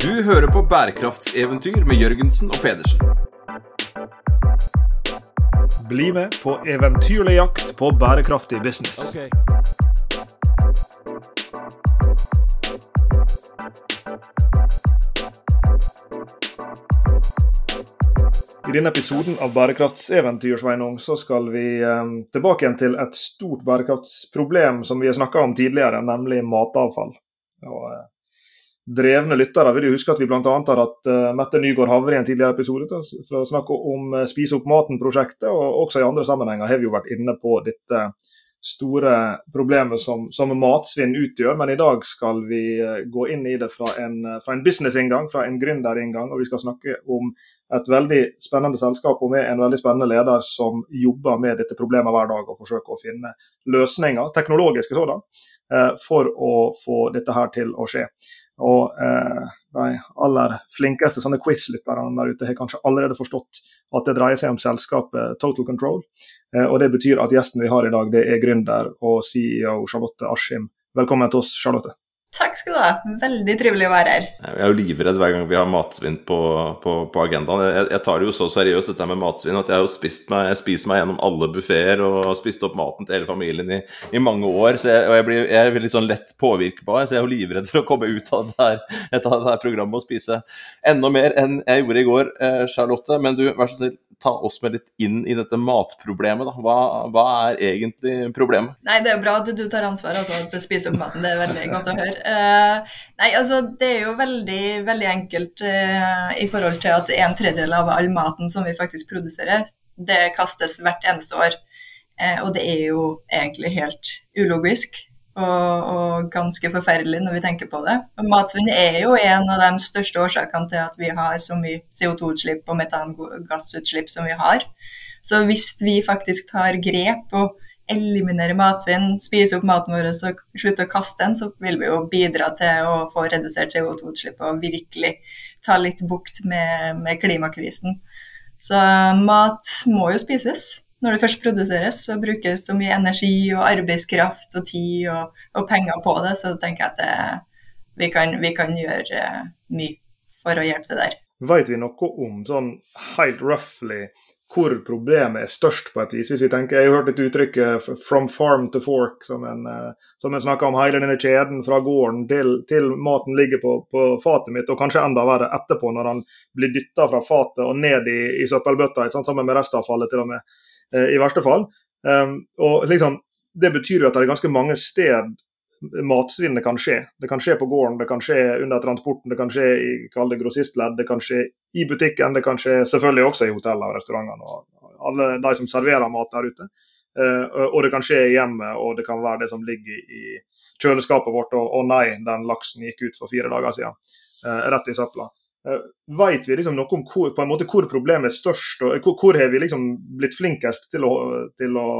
Du hører på bærekraftseventyr med Jørgensen og Pedersen. Bli med på eventyrlig jakt på bærekraftig business. I denne episoden av Bærekraftseventyr Sveinung, så skal vi eh, tilbake igjen til et stort bærekraftsproblem som vi har snakka om tidligere, nemlig matavfall. Og, eh, drevne lyttere vil jo huske at vi bl.a. har hatt eh, Mette Nygaard Havre i en tidligere episode for å snakke om eh, Spise opp maten-prosjektet, og også i andre sammenhenger har vi jo vært inne på dette store problemet som, som matsvinn utgjør. Men i dag skal vi eh, gå inn i det fra en, fra en business-inngang, fra en gründerinngang. og vi skal snakke om et veldig spennende selskap og med en veldig spennende leder som jobber med dette problemet hver dag og forsøker å finne løsninger, teknologiske sådan, for å få dette her til å skje. Og eh, de aller flinkeste sånne quiz-lytterne der ute har kanskje allerede forstått at det dreier seg om selskapet Total Control. Eh, og Det betyr at gjesten vi har i dag, det er gründer og CEO Charlotte Askim. Velkommen til oss, Charlotte. Takk skal du ha. Veldig trivelig å være her. Jeg er jo livredd hver gang vi har matsvinn på, på, på agendaen. Jeg, jeg, tar det jo så seriøst dette med matsvinn at jeg har jo spist meg, jeg spiser meg gjennom alle buffeer og spist opp maten til hele familien i, i mange år. Jeg, og jeg, blir, jeg er litt sånn lett påvirkbar, så jeg er jo livredd for å komme ut av det her, av det her programmet og spise enda mer enn jeg gjorde i går, eh, Charlotte. Men du, vær så snill, ta oss med litt inn i dette matproblemet. da. Hva, hva er egentlig problemet? Nei, Det er bra at du tar ansvar, altså at du spiser opp maten. Det er veldig godt å høre. Uh, nei, altså Det er jo veldig, veldig enkelt uh, i forhold til at en tredjedel av all maten som vi faktisk produserer, det kastes hvert eneste år. Uh, og det er jo egentlig helt ulogisk og, og, ganske forferdelig når vi tenker på det. Og matsvinn er jo en av de største årsakene til at vi har så mye CO2-utslipp og metangassutslipp som vi har. Så hvis vi faktisk tar grep og eliminerer matsvinn, spiser opp maten vår og slutter å kaste den, så vil vi jo bidra til å få redusert CO2-utslipp og virkelig ta litt bukt med, med klimakrisen. Så mat må jo spises når det først produseres så brukes så mye energi og arbeidskraft og tid og, og penger på det, så tenker jeg at det, vi, kan, vi, kan, gjøre uh, mye for å hjelpe det der. Vet vi noe om sånn helt roughly hvor problemet er størst, på et vis. Hvis vi tenker, Jeg har hørt et uttrykk 'from farm to fork', som en, uh, som en snakker om hele denne kjeden fra gården til, til maten ligger på, på, fatet mitt, og kanskje enda verre etterpå, når han blir dytta fra fatet og ned i, i søppelbøtta, sammen med restavfallet til og med. Eh, i verste fall. Um, og liksom, Det betyr jo at det er ganske mange sted matsvinnet kan skje. Det kan skje på gården, det kan skje under transporten, det kan skje i det grossistledd, det kan skje i butikken, det kan skje selvfølgelig også i hotellene og restaurantene og alle de som serverer mat der ute. Uh, og det kan skje i hjemmet, og det kan være det som ligger i kjøleskapet vårt. Og, nei, den laksen gikk ut for fire dager siden. Uh, rett i søpla. Uh, vet vi liksom noe om hvor, på en måte hvor problemet er størst, og hvor, hvor har vi liksom blitt flinkest til, å, til å,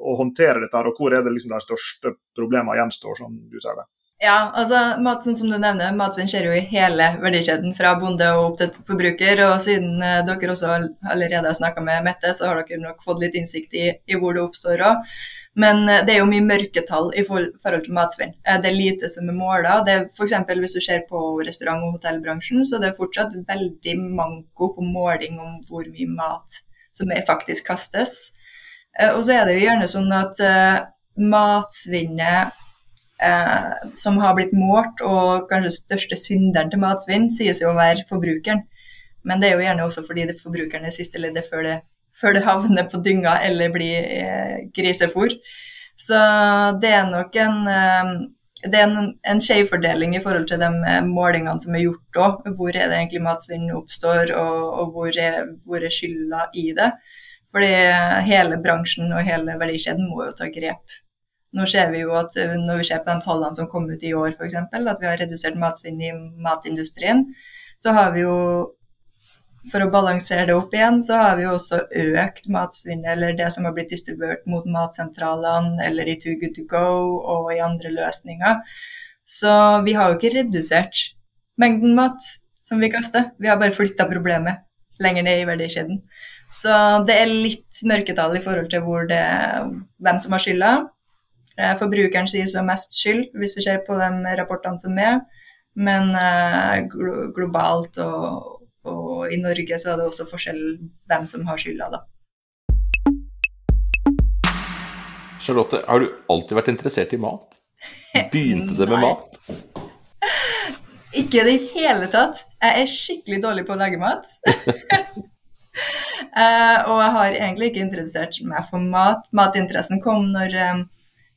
å, håndtere dette, og hvor er det liksom de største problemene gjenstår, som du sier det? Ja, altså mat, sånn som du nevner, Matsvinn skjer jo i hele verdikjeden, fra bonde og opp til forbruker. og Siden dere også allerede har snakka med Mette, så har dere nok fått litt innsikt i, i hvor det oppstår òg. Men eh, det er jo mye mørketall i forhold til matsvinn. Eh, det er lite som er måla. F.eks. hvis du ser på restaurant- og hotellbransjen, så det er fortsatt veldig manko på måling om hvor mye mat som faktisk kastes. Eh, og så er det jo gjerne sånn at matsvinnet som har blitt målt, og kanskje største synderen til matsvinn, sies jo å være forbrukeren. Men det er jo gjerne også fordi det er forbrukeren er siste leddet før det før det havner på dynga eller blir eh, grisefôr. Så det er nok en, eh, det er en, en skjevfordeling i forhold til de eh, målingene som er gjort òg. Hvor er det egentlig matsvinn oppstår, og, og hvor, er, hvor, er, skylda i det. Fordi hele bransjen og hele verdikjeden må jo ta grep. Nå ser vi jo at Når vi ser på de tallene som kom ut i år, f.eks., at vi har redusert matsvinn i matindustrien, så har vi jo for å balansere det opp igjen, så har vi jo også økt matsvinnet, eller det som har blitt distribuert mot matsentralene, eller i Too Good To Go og i andre løsninger. Så vi har jo ikke redusert mengden mat som vi kaster, vi har bare flytta problemet lenger ned i verdikjeden. Så det er litt mørketall i forhold til det, hvem som har skylda. Eh, forbrukeren sier så mest skyld, hvis vi ser på de rapportene som er. Men eh, globalt og, og, i Norge så er det også forskjell hvem som har skylda, da. Charlotte, har du alltid vært interessert i mat? Begynte det med mat? Ikke i det hele tatt. Jeg er skikkelig dårlig på å lage mat. uh, og jeg har egentlig ikke interessert meg for mat. Matinteressen kom når um,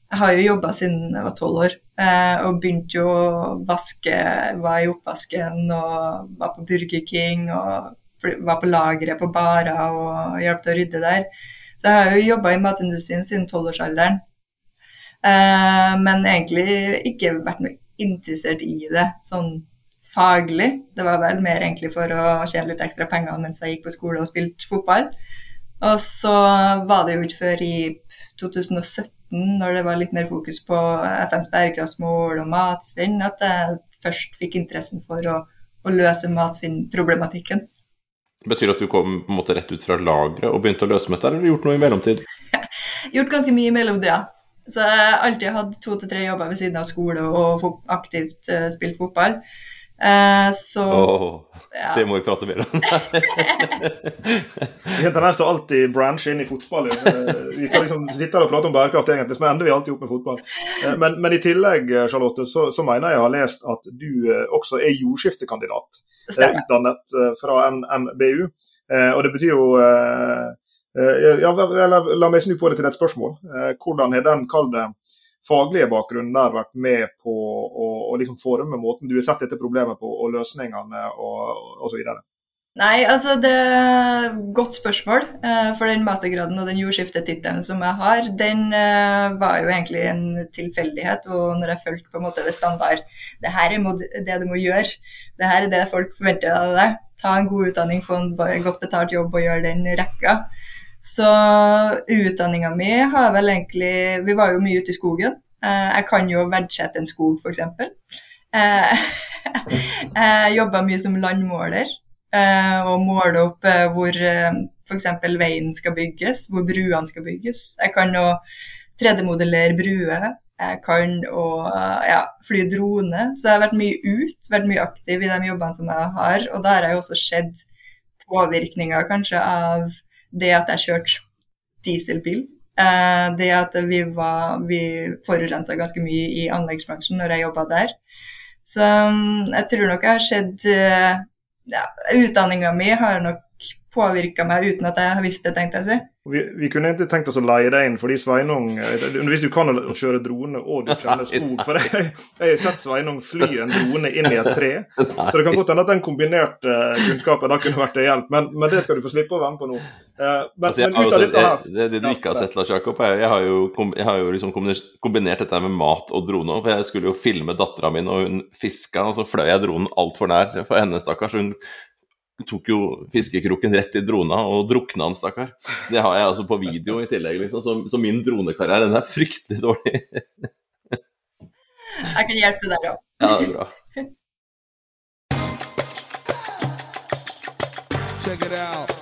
Jeg har jo jobba siden jeg var tolv år, uh, og begynte jo å vaske, var i oppvasken og var på Burger King og var på lageret på barer og hjalp til å rydde der. Så jeg har jo jobba i matindustrien siden tolvårsalderen. Uh, men egentlig ikke vært noe interessert i det sånn faglig. Det var vel mer egentlig for å tjene litt ekstra penger mens jeg gikk på skole og spilte fotball. Og så var det jo ikke før i 2017, når det var litt mer fokus på FNs bærekraftsmål og matsvinn, at jeg først fikk interessen for å, å løse matsvinnproblematikken. Betyr det at du kom på en måte rett ut fra lageret og begynte å løse dette, eller gjort noe i mellomtid? gjort ganske mye i mellomtida. Så jeg har alltid hatt to til tre jobber ved siden av skole og aktivt uh, spilt fotball. Uh, så oh, ja. Det må vi prate mer om. Vi har tendens til å alltid branche inn i fotball. Vi skal liksom sitte her og prate om bærekraft, egentlig, så ender vi alltid opp med fotball. Uh, men, men, i tillegg, Charlotte, så, så, mener jeg jeg har lest at du også er jordskiftekandidat. Utdannet fra NMBU. og det betyr jo ja, la, la, meg snu på det til et spørsmål. hvordan har den, kall det, faglige bakgrunnen der vært med på å, å liksom forme måten du har sett dette problemet på, og løsningene og osv.? Nei, altså det er godt spørsmål. Eh, for den mastergraden og den jordskiftetittelen som jeg har, den eh, var jo egentlig en tilfeldighet. Og når jeg fulgte på en måte det standard Det her er det du må gjøre. Det her er det folk forventer av deg. Ta en god utdanning, få en godt betalt jobb og gjøre den rekka. Så utdanninga mi har vel egentlig Vi var jo mye ute i skogen. Eh, jeg kan jo verdsette en skog, f.eks. Eh, jeg jobba mye som landmåler eh, og måle opp hvor f.eks. veien skal bygges, hvor bruene skal bygges. Jeg kan jo 3D-modellere bruer. Jeg kan å ja, fly drone. Så jeg har vært mye ut, vært mye aktiv i de jobbene som jeg har. Og da har jeg jo også sett påvirkninger kanskje av det at jeg kjørte dieselbil. Eh, det at vi, var, vi forurensa ganske mye i anleggsbransjen når jeg jobba der. Så mm, jeg tror nok jeg har sett eh, ja, Utdanninga mi har nok påvirka meg uten at jeg har visst det, tenkte jeg å si. Vi, vi, kunne egentlig tenkt oss å leie deg inn, fordi Sveinung eh, Hvis du kan å kjøre drone og du kjenner skog For jeg, jeg har sett Sveinung fly en drone inn i et tre. Så det kan godt hende at den kombinerte kunnskapen da kunne vært til hjelp, men, men, det skal du få slippe å være med på nå. Eh, men, altså, men ut av dette her det, det, du ikke har sett, Lars Jakob, jeg, jeg har jo, jeg har jo liksom kombinert dette med mat og drone. For jeg skulle jo filme dattera mi og hun fiska, og så fløy jeg dronen altfor nær for henne, stakkars. Hun tok jo fiskekroken rett i drona og drukna han, stakkar. Det har jeg altså på video i tillegg, liksom. Så, så min dronekarriere, den er fryktelig dårlig. jeg kan hjelpe deg der òg. Ja, det er bra. Check it out.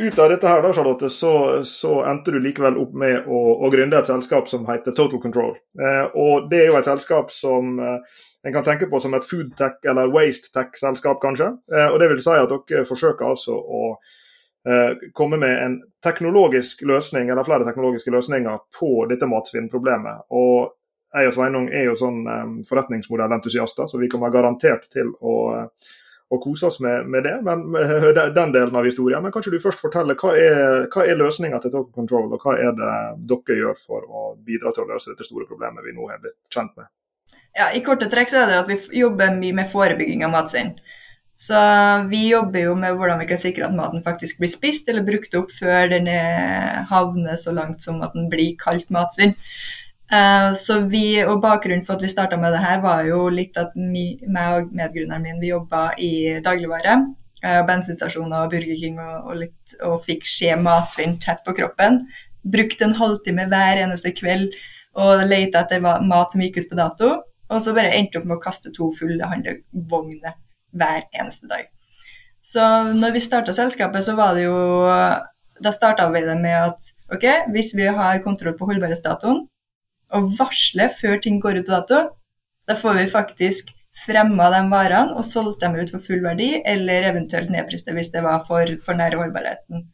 Ut av dette her da, Charlotte, så, så endte du likevel opp med å, å gründe et selskap som heter Total Control. Eh, og Det er jo et selskap som eh, en kan tenke på som et foodtech eller waste-tech-selskap, kanskje. Eh, og Det vil si at dere forsøker altså å eh, komme med en teknologisk løsning, eller flere teknologiske løsninger på dette matsvinnproblemet. Og jeg og Sveinung er jo sånn eh, forretningsmodellentusiaster, så vi kommer garantert til å og kose oss med, med det, men, med den delen av historien. Men kanskje du først forteller hva er, hva er løsninga til Token Control, og hva er det dere gjør for å bidra til å løse dette store problemet vi nå har blitt kjent med? Ja, I korte trekk så er det at vi jobber mye med forebygging av matsvinn. Så vi jobber jo med hvordan vi kan sikre at maten faktisk blir spist eller brukt opp før den havner så langt som at den blir kalt matsvinn. Uh, så vi, og Bakgrunnen for at vi starta med det her, var jo litt at vi, meg og medgrunneren min vi jobba i dagligvare. Uh, bensinstasjoner og Burger King og, og, litt, og fikk se matsvinn tett på kroppen. Brukte en halvtime hver eneste kveld og lette etter mat som gikk ut på dato. Og så bare endte opp med å kaste to fulle handlevogner hver eneste dag. Så når vi starta selskapet, så var det jo Da starta vi det med at ok, hvis vi har kontroll på holdbarhetsdatoen, og varsle før ting går ut på dato, da får vi faktisk fremma de varene og solgt dem ut for full verdi, eller eventuelt nedpriste hvis det var for, for nær holdbarheten.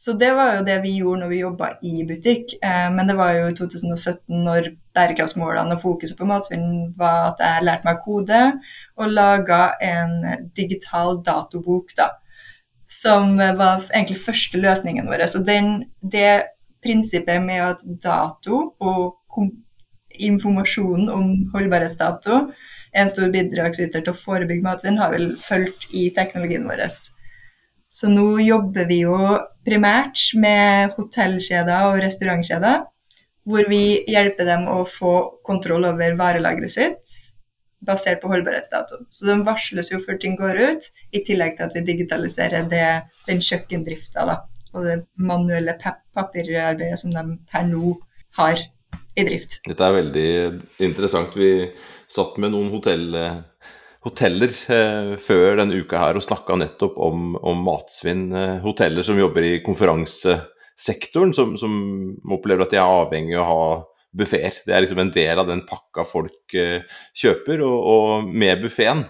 Så det var jo det vi gjorde når vi jobba i butikk. Eh, men det var jo i 2017 når bærekraftsmålene og fokuset på matsvinn var at jeg lærte meg kode og laga en digital datobok, da. Som var egentlig første løsningen vår. Så den, det prinsippet med at dato og informasjonen om holdbarhetsdato er en stor bidragsyter til å forebygge matsvinn, har vel fulgt i teknologien vår. Så nå jobber vi jo primært med hotellkjeder og restaurantkjeder, hvor vi hjelper dem å få kontroll over varelageret sitt basert på holdbarhetsdato. Så de varsles jo før ting går ut, i tillegg til at vi digitaliserer det, den kjøkkendrifta og det manuelle papirarbeidet som de per nå har i drift. Dette er veldig interessant. Vi satt med noen hotell hoteller eh, før denne uka her og snakka nettopp om, om matsvinn. Eh, hoteller som jobber i konferansesektoren, som, som, opplever at de er avhengig av å ha buffeer. Det er liksom en del av den pakka folk eh, kjøper, og, og med buffeen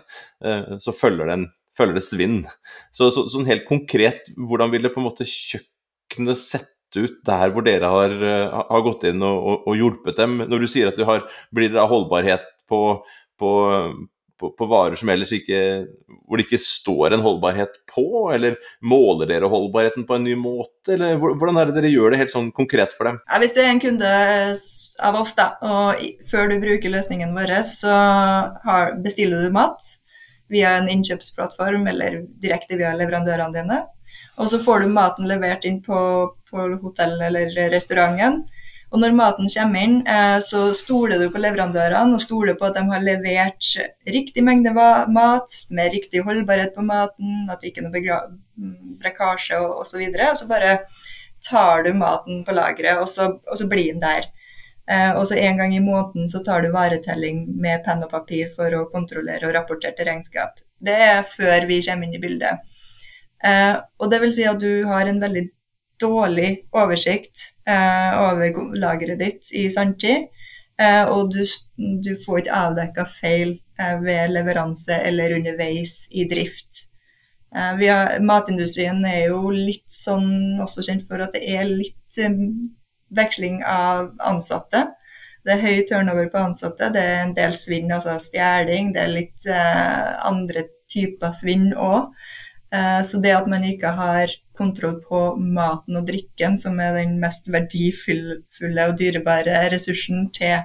eh, så følger, den, følger, det svinn. Så, så, sånn helt konkret, hvordan vil det på en måte kjøkkenet sette ut der hvor dere har, eh, har gått inn og, og, og, hjulpet dem? Når du sier at du har, blir det holdbarhet på, på, på, på, varer som ellers ikke Hvor det ikke står en holdbarhet på? Eller måler dere holdbarheten på en ny måte? Eller hvordan er det dere gjør det helt sånn konkret for dem? Ja, hvis du er en kunde av oss, da, og før du bruker løsningen vår, så har, bestiller du mat via en innkjøpsplattform eller direkte via leverandørene dine. Og så får du maten levert inn på, på hotellet eller restauranten. Og når maten kommer inn, eh, så stoler du på leverandørene og stoler på at de har levert riktig mengde mat med riktig holdbarhet på maten, at det ikke er noe brekkasje og osv. Og, og så bare tar du maten på lageret, og, og, så blir den der. Eh, og så En gang i måneden så tar du varetelling med penn og papir for å kontrollere og rapportere til regnskap. Det er før vi kommer inn i bildet. Eh, og det vil si at du har en veldig dårlig oversikt eh, over lageret ditt i sanntid. Eh, og du, du, får ikke avdekka feil eh, ved leveranse eller underveis i drift. Eh, har, matindustrien er jo litt sånn også kjent for at det er litt eh, veksling av ansatte. Det er høy turnover på ansatte, det er en del svinn, altså stjeling. Det er litt andre typer svinn òg. Eh, så det at man ikke har kontroll på maten og drikken, som er den mest verdifulle og dyrebare ressursen til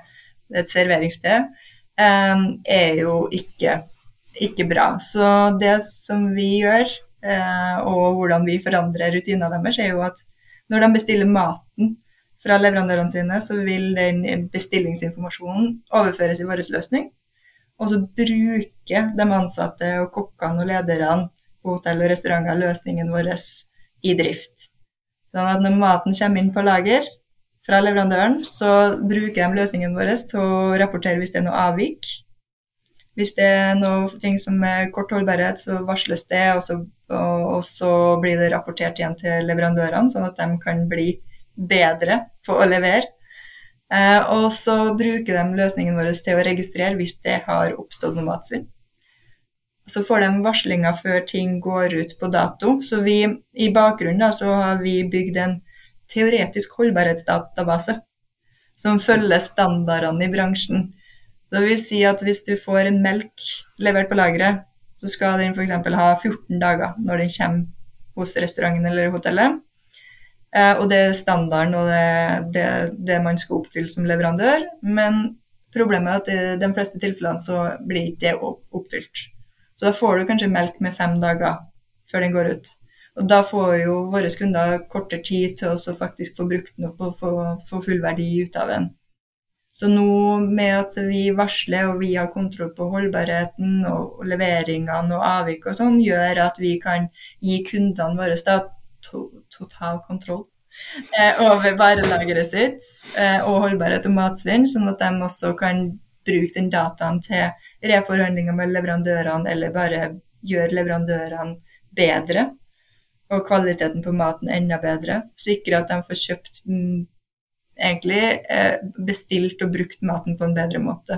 et serveringssted, eh, er jo ikke, ikke bra. Så det som vi gjør, eh, og hvordan vi forandrer rutinene deres, er jo at når de bestiller maten fra leverandørene sine, så vil den bestillingsinformasjonen overføres i vår løsning. Og så bruker de ansatte og kokkene og lederne på hotell og restauranter løsningen vår i drift. Sånn at når maten kommer inn på lager fra leverandøren, så bruker de løsningen vår til å rapportere hvis det er noe avvik. Hvis det er noe ting som er kort holdbarhet, så varsles det, og så, og, og så blir det rapportert igjen til leverandørene, sånn at de kan bli bedre på å levere. Eh, og så bruker de løsningen vår til å registrere hvis det har oppstått noe matsvinn så får de varslinger før ting går ut på dato. Så vi, i bakgrunnen da, så har vi bygd en teoretisk holdbarhetsdatabase som følger standardene i bransjen. Det vil si at hvis du får en melk levert på lageret, så skal den f.eks. ha 14 dager når den kommer hos restauranten eller hotellet. Eh, og det er standarden og det, det, det, man skal oppfylle som leverandør. Men problemet er at i de fleste tilfellene så blir ikke det oppfylt. Så da får du kanskje melk med fem dager før den går ut. Og da får jo våre kunder kortere tid til å faktisk få brukt den opp og få, få full verdi ut av den. Så nå med at vi varsler og vi har kontroll på holdbarheten og leveringene og avvik og sånn, gjør at vi kan gi kundene våre da, to, total kontroll eh, over varelageret sitt eh, og holdbarhet og matsvinn, sånn at de også kan bruke den dataen til reforhandlinger med leverandørene, eller bare gjøre leverandørene bedre. og kvaliteten på maten enda bedre. Sikre at de får kjøpt mm, egentlig eh, bestilt og brukt maten på en bedre måte.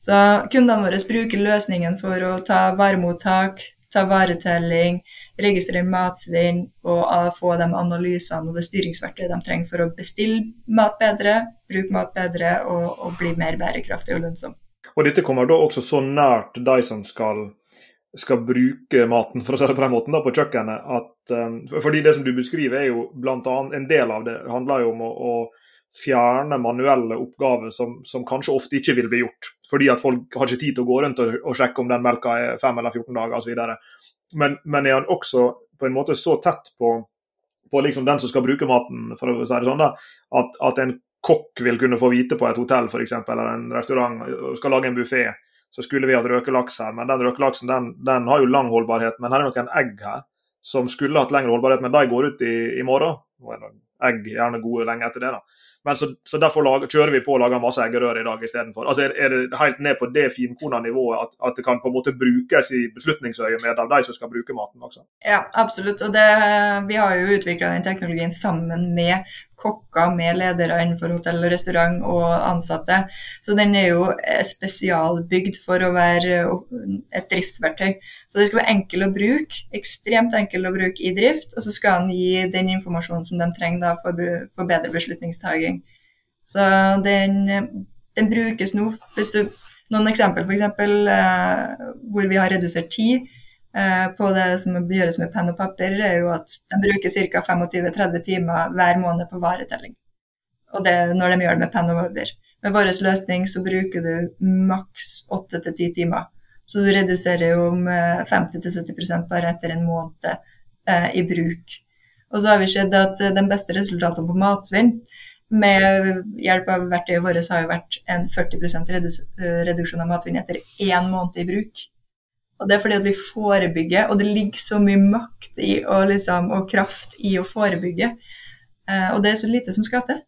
Så kundene våre bruker løsningen for å ta varemottak, ta varetelling, registrere matsvinn og få de analysene og det styringsverktøyet de trenger for å bestille mat bedre, bruke mat bedre og, og bli mer bærekraftig og lønnsom. Og dette kommer da også så nært de som skal skal bruke maten for å si det på den måten da, på kjøkkenet. At, um, fordi Det som du beskriver, er jo blant annet, en del av det handler jo om å, å fjerne manuelle oppgaver som, som, kanskje ofte ikke vil bli gjort. Fordi at folk har ikke tid til å gå rundt og, og sjekke om den melka er 5 eller 14 dager osv. Men, men er han også på en måte så tett på, på liksom den som skal bruke maten, for å si det sånn, da, at, at en kokk vil kunne få vite på et hotell for eksempel, eller en restaurant og skal lage en buffé så skulle vi hatt røkelaks her. Men den røkelaksen den, den, har jo lang holdbarhet. Men her er noen egg her som skulle hatt lengre holdbarhet, men de går ut i, i morgen. Og er egg gjerne gode lenge etter det. da. Men så, så Derfor lager, kjører vi på og lager masse eggerøre i dag istedenfor. Altså er, er det helt ned på det finkorna nivået at, at, det kan på en måte brukes i beslutningsøyemed av de som skal bruke maten også? Ja, absolutt. Og det, vi har jo utvikla den teknologien sammen med kokker med ledere innenfor hotell og restaurant og ansatte. Så den er jo eh, spesialbygd for å være eh, et driftsverktøy. Så det skal være enkel å bruke, ekstremt enkel å bruke i drift, og så skal den gi den informasjonen som de trenger da, for, for bedre beslutningstaking. Så den, den, brukes nå. Hvis du, noen eksempler, f.eks. Eh, hvor vi har redusert tid Eh, på det som gjøres med penn og papir, er jo at de bruker ca. 25-30 timer hver måned på varetelling. Og det når de gjør det med penn og papir. Med vår løsning så bruker du maks 8-10 timer. Så du reduserer jo med 50-70% bare etter en måned eh, i bruk. Og så har vi sett at de beste resultatene på matsvinn med hjelp av verktøyet vårt har jo vært en 40% reduksjon av matsvinn etter én måned i bruk. Og det er fordi at vi forebygger, og det ligger så mye makt i, og, liksom, og kraft i å forebygge. Eh, og det er så lite som skal til.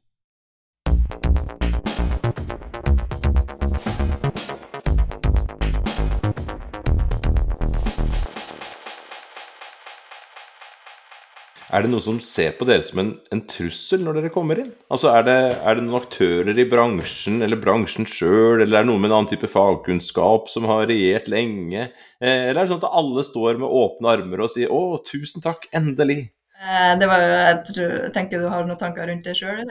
Er det noen som ser på dere som en, en trussel når dere kommer inn? Altså er det, er det, noen aktører i bransjen, eller bransjen sjøl, eller er det noen med en annen type fagkunnskap som har regjert lenge? Eh, eller er det sånn at alle står med åpne armer og sier 'Å, tusen takk, endelig'? Eh, det var jo, jeg, tror, jeg tenker du har noen tanker rundt det sjøl?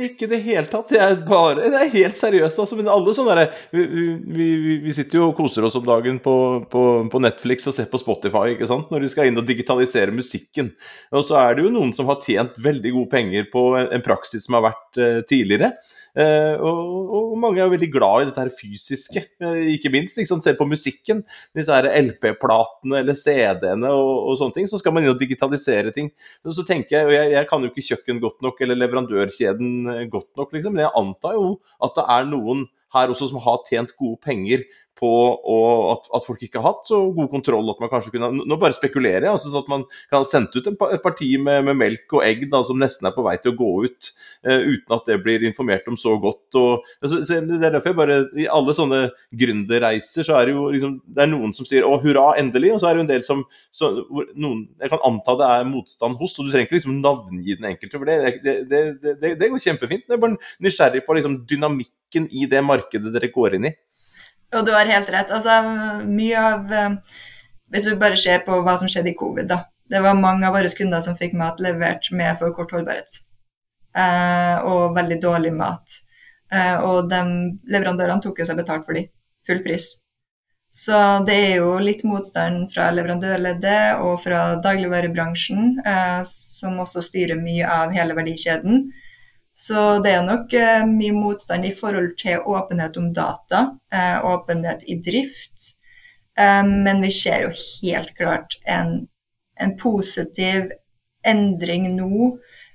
Ikke i det hele tatt. Jeg bare, det er helt seriøst. Altså, men alle sånne der, vi, vi, vi, sitter jo og koser oss om dagen på, på, på, Netflix og ser på Spotify ikke sant? når de skal inn og digitalisere musikken. Og så er det jo noen som har tjent veldig gode penger på en praksis som har vært uh, tidligere. Uh, og, og, mange er veldig glad i dette her fysiske, uh, ikke minst. Ikke sant? Se på musikken. Disse LP-platene eller CD-ene og, og, sånne ting. Så skal man inn og digitalisere ting. Og så tenker jeg, og jeg, jeg kan jo ikke kjøkken godt nok, eller leverandørkjeden godt nok, liksom. Men jeg antar jo at det er noen her også som har tjent gode penger på at, at, folk ikke har hatt så god kontroll at man kanskje kunne Nå bare spekulerer jeg, altså så at man kan ha sendt ut et parti med, med, melk og egg da, som nesten er på vei til å gå ut, uh, uten at det blir informert om så godt. Og, altså, det er derfor jeg bare I alle sånne gründerreiser så er det jo liksom Det er noen som sier 'å, hurra, endelig', og så er det jo en del som så, noen, Jeg kan anta det er motstand hos, og du trenger ikke liksom navngi den enkelte, for det, det, det, det går kjempefint. Jeg er bare nysgjerrig på liksom dynamikken i det markedet dere går inn i. Og du har helt rett. Altså, mye av eh, Hvis du bare ser på hva som skjedde i covid, da. Det var mange av våre kunder som fikk mat levert med for kort holdbarhet. Eh, og veldig dårlig mat. Eh, og de leverandørene tok jo seg betalt for de. Full pris. Så det er jo litt motstand fra leverandørleddet og fra dagligvarebransjen, eh, som også styrer mye av hele verdikjeden. Så det er nok eh, mye motstand i forhold til åpenhet om data, eh, åpenhet i drift. Eh, men vi ser jo helt klart en, en positiv endring nå,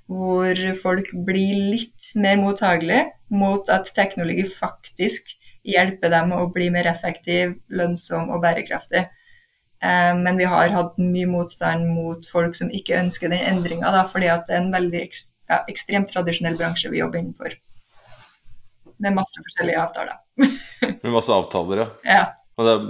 hvor folk blir litt mer mottagelige mot at teknologi faktisk hjelper dem å bli mer effektiv, lønnsom og bærekraftig. Eh, men vi har hatt mye motstand mot folk som ikke ønsker den endringa, fordi det er en veldig ekstremt ja, ekstremt tradisjonell bransje vi jobber innenfor. Med masse forskjellige avtaler. Med masse avtaler, ja. ja. Og det er,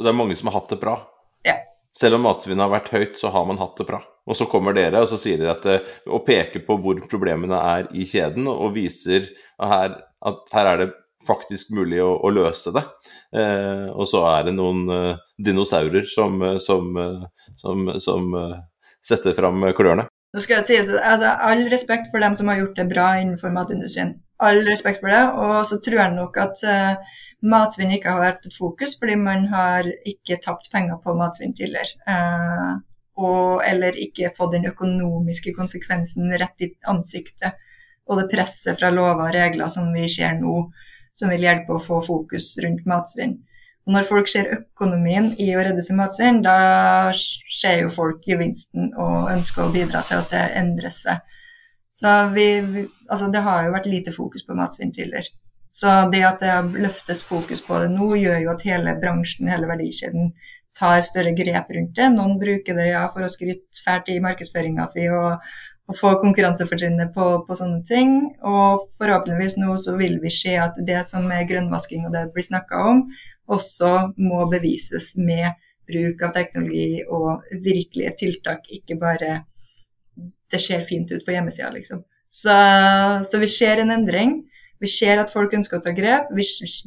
det er, mange som har hatt det bra. Ja. selv om matsvinnet har vært høyt, så har man hatt det bra. Og så kommer dere og så sier dere at, eh, og peker på hvor problemene er i kjeden, og viser at her, at her er det faktisk mulig å, å løse det. Eh, og så er det noen eh, dinosaurer som, eh, som, eh, som, som setter fram klørne. Nå skal jeg si, altså, All respekt for dem som har gjort det bra innenfor matindustrien. All respekt for det. Og så tror jeg nok at uh, matsvinn ikke har vært et fokus, fordi man har ikke tapt penger på matsvinn tidligere. Uh, og, eller ikke fått den økonomiske konsekvensen rett i ansiktet. Og det presset fra lover og regler som vi ser nå, som vil hjelpe å få fokus rundt matsvinn. Når folk ser økonomien i å redusere matsvinn, da ser jo folk gevinsten og ønsker å bidra til at det endrer seg. Så vi, vi, altså det har jo vært lite fokus på matsvinn tidligere. Så det at det løftes fokus på det nå, gjør jo at hele bransjen, hele verdikjeden, tar større grep rundt det. Noen bruker det ja, for å skryte fælt i markedsføringa si og, og få konkurransefortrinnet på, på, sånne ting. Og forhåpentligvis nå så vil vi se at det som er grønnvasking og det blir snakka om, også må bevises med bruk av teknologi og virkelige tiltak, ikke bare det ser fint ut på hjemmesida, liksom. Så, så, vi ser en endring. Vi ser at folk ønsker å ta grep. Vi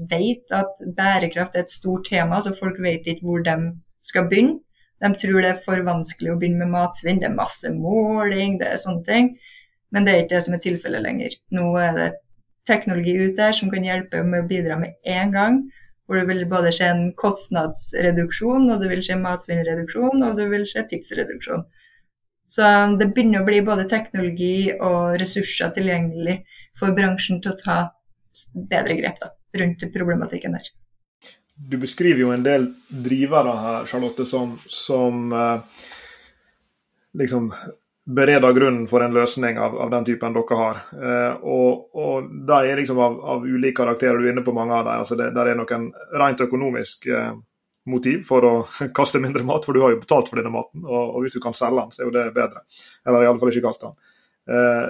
vet at bærekraft er et stort tema, så folk vet ikke hvor de skal begynne. De tror det er for vanskelig å begynne med matsvinn. Det er masse måling, det er sånne ting. Men det er ikke det som er tilfellet lenger. Nå er det teknologi ute som kan hjelpe med å bidra med en gang. Hvor det vil både skje en kostnadsreduksjon, og det vil skje matsvinnreduksjon, og det vil skje tidsreduksjon. Så det begynner å bli både teknologi og ressurser tilgjengelig for bransjen til å ta bedre grep da, rundt problematikken der. Du beskriver jo en del drivere her, Charlotte, som, som eh, liksom bereder grunnen for en løsning av, av den typen dere har. Eh, og, og de er liksom av, av ulike karakterer, du er inne på mange av dem. Altså det, der er noen rent økonomisk eh, motiv for å kaste mindre mat, for du har jo betalt for denne maten. Og, og hvis du kan selge den, så er jo det bedre. Eller i alle fall ikke kaste den. Eh,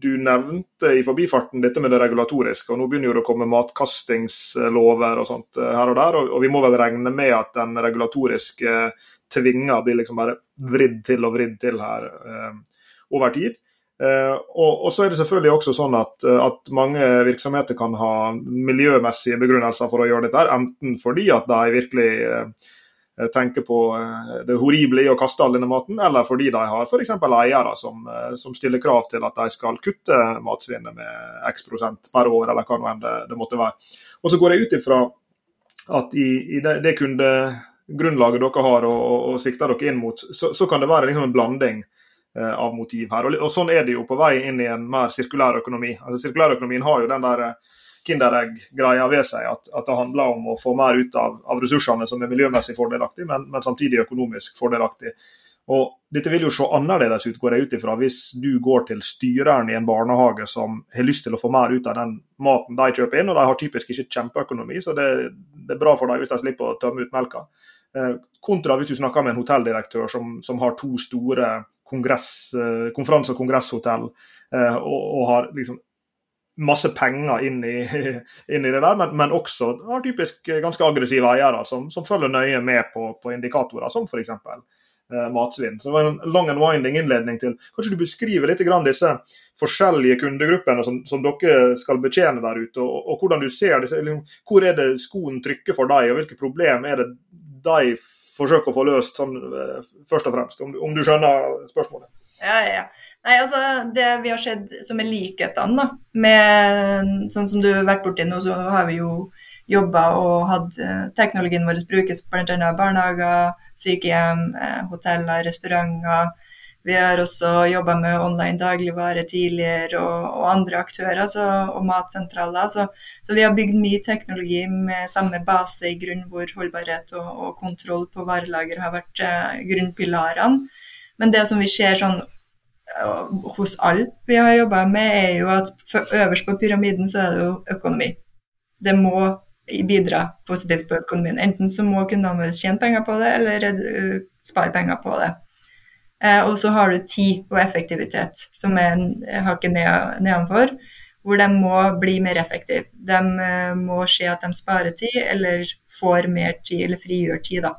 du nevnte i forbifarten dette med det regulatoriske, og nå begynner jo det å komme matkastingslover og sånt eh, her og der. Og, vi må vel regne med at den regulatoriske tvinga blir liksom bare vridd til og vridd til her eh, over tid. Eh, og, og, så er det selvfølgelig også sånn at, eh, at, mange virksomheter kan ha miljømessige begrunnelser for å gjøre dette, enten fordi at de virkelig eh, tenker på eh, det horrible i å kaste all denne maten, eller fordi de har f.eks. eiere som, eh, som, stiller krav til at de skal kutte matsvinnet med x prosent per år, eller hva nå enn det, det, måtte være. Og så går jeg ut ifra at i, i det, det kunde grunnlaget dere har og, og, og sikter dere inn mot, så, så kan det være liksom en blanding eh, av motiv her. Og, og, Sånn er det jo på vei inn i en mer sirkulær økonomi. Altså Sirkulærøkonomien har jo den der eh, Kinderegg-greia ved seg, at, at, det handler om å få mer ut av, av ressursene som er miljømessig fordelaktig, men, men samtidig økonomisk fordelaktig. Og Dette vil jo se annerledes ut, går jeg ut ifra, hvis du går til styreren i en barnehage som har lyst til å få mer ut av den maten de kjøper inn, og de har typisk ikke kjempeøkonomi, så det, det er bra for dem hvis de slipper å tømme ut melka. Eh, kontra hvis du snakker med en hotelldirektør som, som har to store kongress, eh, konferanse- og kongresshotell eh, og, og, har liksom masse penger inn i, inn i det der, men, men, også har typisk ganske aggressive eiere som, som følger nøye med på, på indikatorer, som f.eks. Eh, matsvinn. Så det var en long and winding innledning til Kanskje du beskriver litt grann disse forskjellige kundegruppene som, som dere skal betjene der ute, og, og hvordan du ser disse, hvor er det skoen trykker for deg, og hvilke problem er det de forsøker å få løst, sånn, eh, først og fremst, om, om, du skjønner spørsmålet? Ja, ja. Nei, altså Det vi har sett som er likhetene, da, med sånn som du har vært borti nå, så har vi jo jobba og hatt uh, teknologien vår brukes bl.a. barnehager, sykehjem, uh, hoteller, restauranter. Vi har også jobba med online dagligvare tidligere og, og andre aktører så, og matsentraler. Så, så, vi har bygd mye teknologi med samme base i grunn, hvor holdbarhet og, og kontroll på varelager har vært eh, grunnpilarene. Men det som vi ser sånn uh, hos alle vi har jobba med, er jo at øverst på pyramiden så er det jo økonomi. Det må bidra positivt på økonomien. Enten så må kundene våre tjene penger på det, eller uh, spare penger på det. Eh, og så har du tid og effektivitet, som er hakket nedenfor, hvor de må bli mer effektive. De eh, må se at de sparer tid, eller får mer tid, eller frigjør tid, da.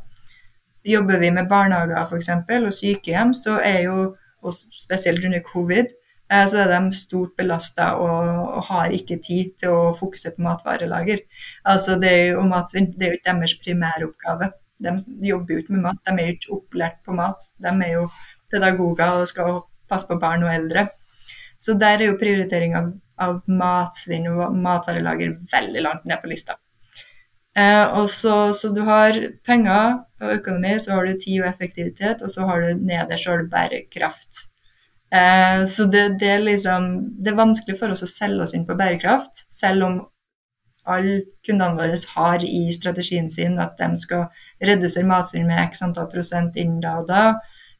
Jobber vi med barnehager f.eks. og sykehjem, så er jo, og spesielt under covid, eh, så er de stort belasta og, og, har ikke tid til å fokusere på matvarelager. Altså det er jo, matsvinn det er jo ikke deres primæroppgave. De jobber jo ikke med mat, de er jo ikke opplært på mat. De er jo pedagoger og skal passe på barn og eldre. Så der er jo prioritering av, av matsvinn og matvarelager veldig langt ned på lista. Eh, så, så, du har penger og økonomi, så har du tid og effektivitet, og så har du nederst har bærekraft. Eh, så det, det, er liksom Det er vanskelig for oss å selge oss inn på bærekraft, selv om alle kundene våre har i strategien sin at de skal redusere matsvinn med x antall prosent innen da og da,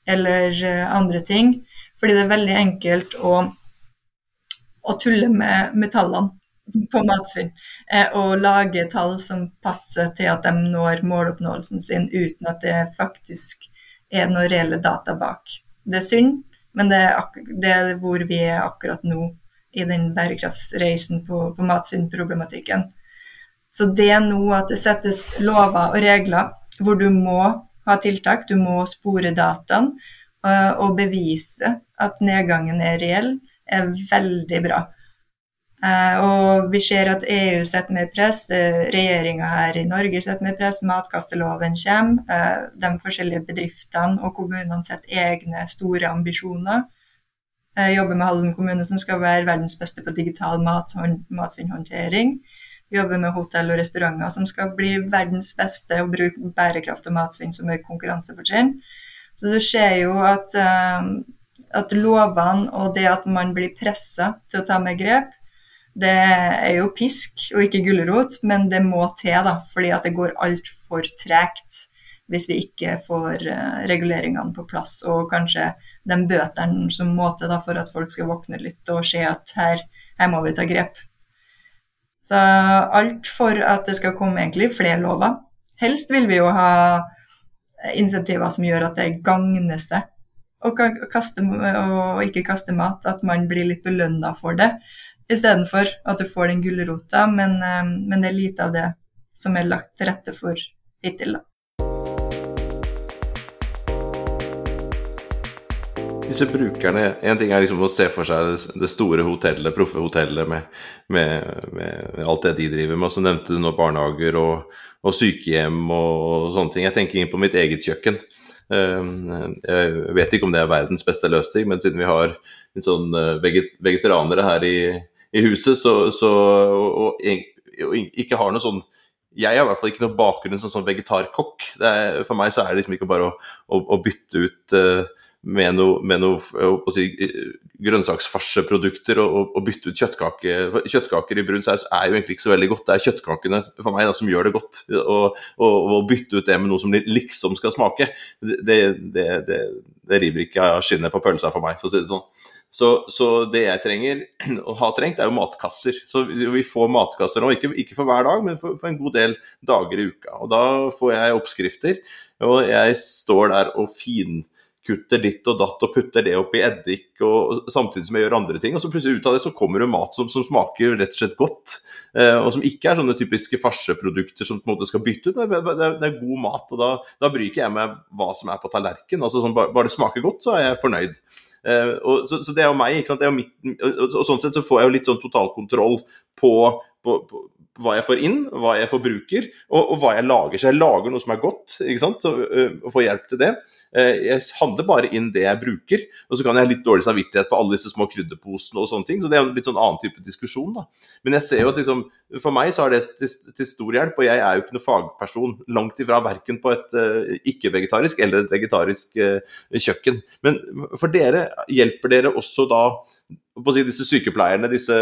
eller uh, andre ting. Fordi det er veldig enkelt å, å tulle med, med tallene på matsvinn. Eh, og lage tall som passer til at de når måloppnåelsen sin uten at det faktisk er noen reelle data bak. Det er synd, men det er, det er hvor vi er akkurat nå i den bærekraftsreisen på, på matsvinnproblematikken. Så det er nå at det settes lover og regler hvor du må ha tiltak, du må spore dataen uh, og bevise at nedgangen er reell, er veldig bra. Eh, og vi ser at EU setter mer press, eh, regjeringa her i Norge setter mer press, matkasteloven kommer. Eh, de forskjellige bedriftene og kommunene setter egne store ambisjoner. Jeg jobber med Halden kommune, som skal være verdens beste på digital mat, matsvinnhåndtering. Jobber med hotell og restauranter, som skal bli verdens beste og bruke bærekraft og matsvinn som et konkurransefortrinn. Så du ser jo at, at lovene og det at man blir pressa til å ta med grep, det er jo pisk og ikke gulrot, men det må til, da, fordi at det går altfor tregt hvis vi ikke får uh, reguleringene på plass, og kanskje de bøtene som må til for at folk skal våkne litt og se at her, her må vi ta grep. Så alt for at det skal komme egentlig flere lover. Helst vil vi jo ha insentiver som gjør at det gagner seg å ikke kaste mat, at man blir litt belønna for det istedenfor at du får den gulrota, men, eh, men, det er lite av det som er lagt til rette for hittil. da. Disse brukerne, En ting er liksom å se for seg det store hotellet, proffe hotellet med, med, med, alt det de driver med. Og så nevnte du nå barnehager og, og sykehjem og, og, sånne ting. Jeg tenker inn på mitt eget kjøkken. Ehm, jeg vet ikke om det er verdens beste løsning, men siden vi har sånn eh, vegetarianere her i, i huset, så, så og, og, ikke har noe sånn jeg har i hvert fall ikke noe bakgrunn som sånn vegetarkokk. For meg så er det liksom ikke bare å, å, å bytte ut uh, med noe, noe si, grønnsaksfarseprodukter og, og, bytte ut kjøttkake. Kjøttkaker i brun saus er jo egentlig ikke så veldig godt. Det er kjøttkakene for meg da, som gjør det godt. Å bytte ut det med noe som liksom skal smake, det, det, det, det river ikke av skinnet på pølsa for meg, for å si det sånn. Så, så, det jeg trenger, og har trengt, er jo matkasser. Så vi får matkasser nå, ikke, ikke for hver dag, men for, for, en god del dager i uka. Og da får jeg oppskrifter, og jeg står der og finkutter ditt og datt og putter det oppi eddik, og, samtidig som jeg gjør andre ting. Og så plutselig ut av det så kommer det mat som, som smaker rett og slett godt. Eh, og som ikke er sånne typiske farseprodukter som på en måte skal bytte ut. Det, det, det er god mat, og da, da bryr ikke jeg meg hva som er på tallerkenen. Altså, sånn, bare, bare det smaker godt, så er jeg fornøyd. Uh, og, så, så, det er jo meg. ikke sant? Mitt, og, og, og, sånn sett så får jeg jo litt sånn totalkontroll på, på, på, hva jeg får inn, hva jeg forbruker, og, og hva jeg lager. Så jeg lager noe som er godt, ikke sant? Så, uh, og får hjelp til det. Uh, jeg handler bare inn det jeg bruker, og så kan jeg ha litt dårlig samvittighet på alle disse små krydderposene og sånne ting. Så det er en litt sånn annen type diskusjon, da. Men jeg ser jo at liksom, for meg så er det til, til stor hjelp, og jeg er jo ikke noen fagperson. Langt ifra verken på et uh, ikke-vegetarisk eller et vegetarisk kjøkken. Men for dere, hjelper dere også da på å si, disse sykepleierne, disse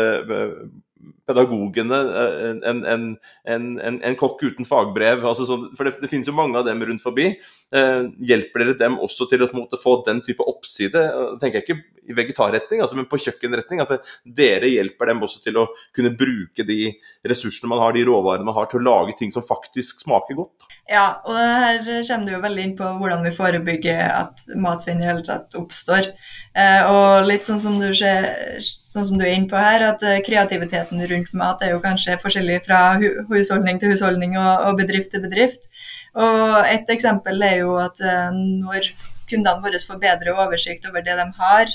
pedagogene, eh, en, en, en, en, kokk uten fagbrev. Altså så, for det, det, finnes jo mange av dem rundt forbi. Eh, hjelper dere dem også til å måte, få den type oppside? Tenker jeg ikke i vegetarretning, altså, men på kjøkkenretning. At det, dere hjelper dem også til å kunne bruke de ressursene man har, de råvarene man har, til å lage ting som faktisk smaker godt. Ja, og her kommer du jo veldig inn på hvordan vi forebygger at matsvinn i hele tatt oppstår. Eh, og litt sånn som, du sånn som du er inne på her, at eh, kreativiteten rundt mat er jo kanskje forskjellig fra husholdning til husholdning og, og bedrift til bedrift. Og Et eksempel er jo at når kundene våre får bedre oversikt over det de har,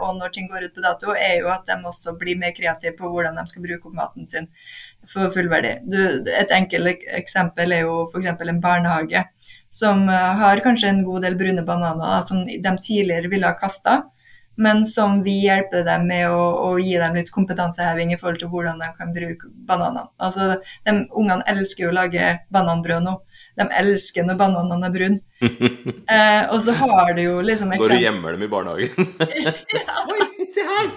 og når ting går ut på dato, er jo at de også blir mer kreative på hvordan de skal bruke opp maten sin for fullverdi. Et enkelt eksempel er jo f.eks. en barnehage som har kanskje en god del brune bananer som de tidligere ville ha kasta men som vi hjelper dem med å, å, gi dem litt kompetanseheving i forhold til hvordan de kan bruke bananene. Altså, de, Ungene elsker jo å lage bananbrød nå. De elsker når bananene er brune. Eh, og så har du jo liksom eksempel... Går du gjemmer dem i barnehagen? Oi, se her!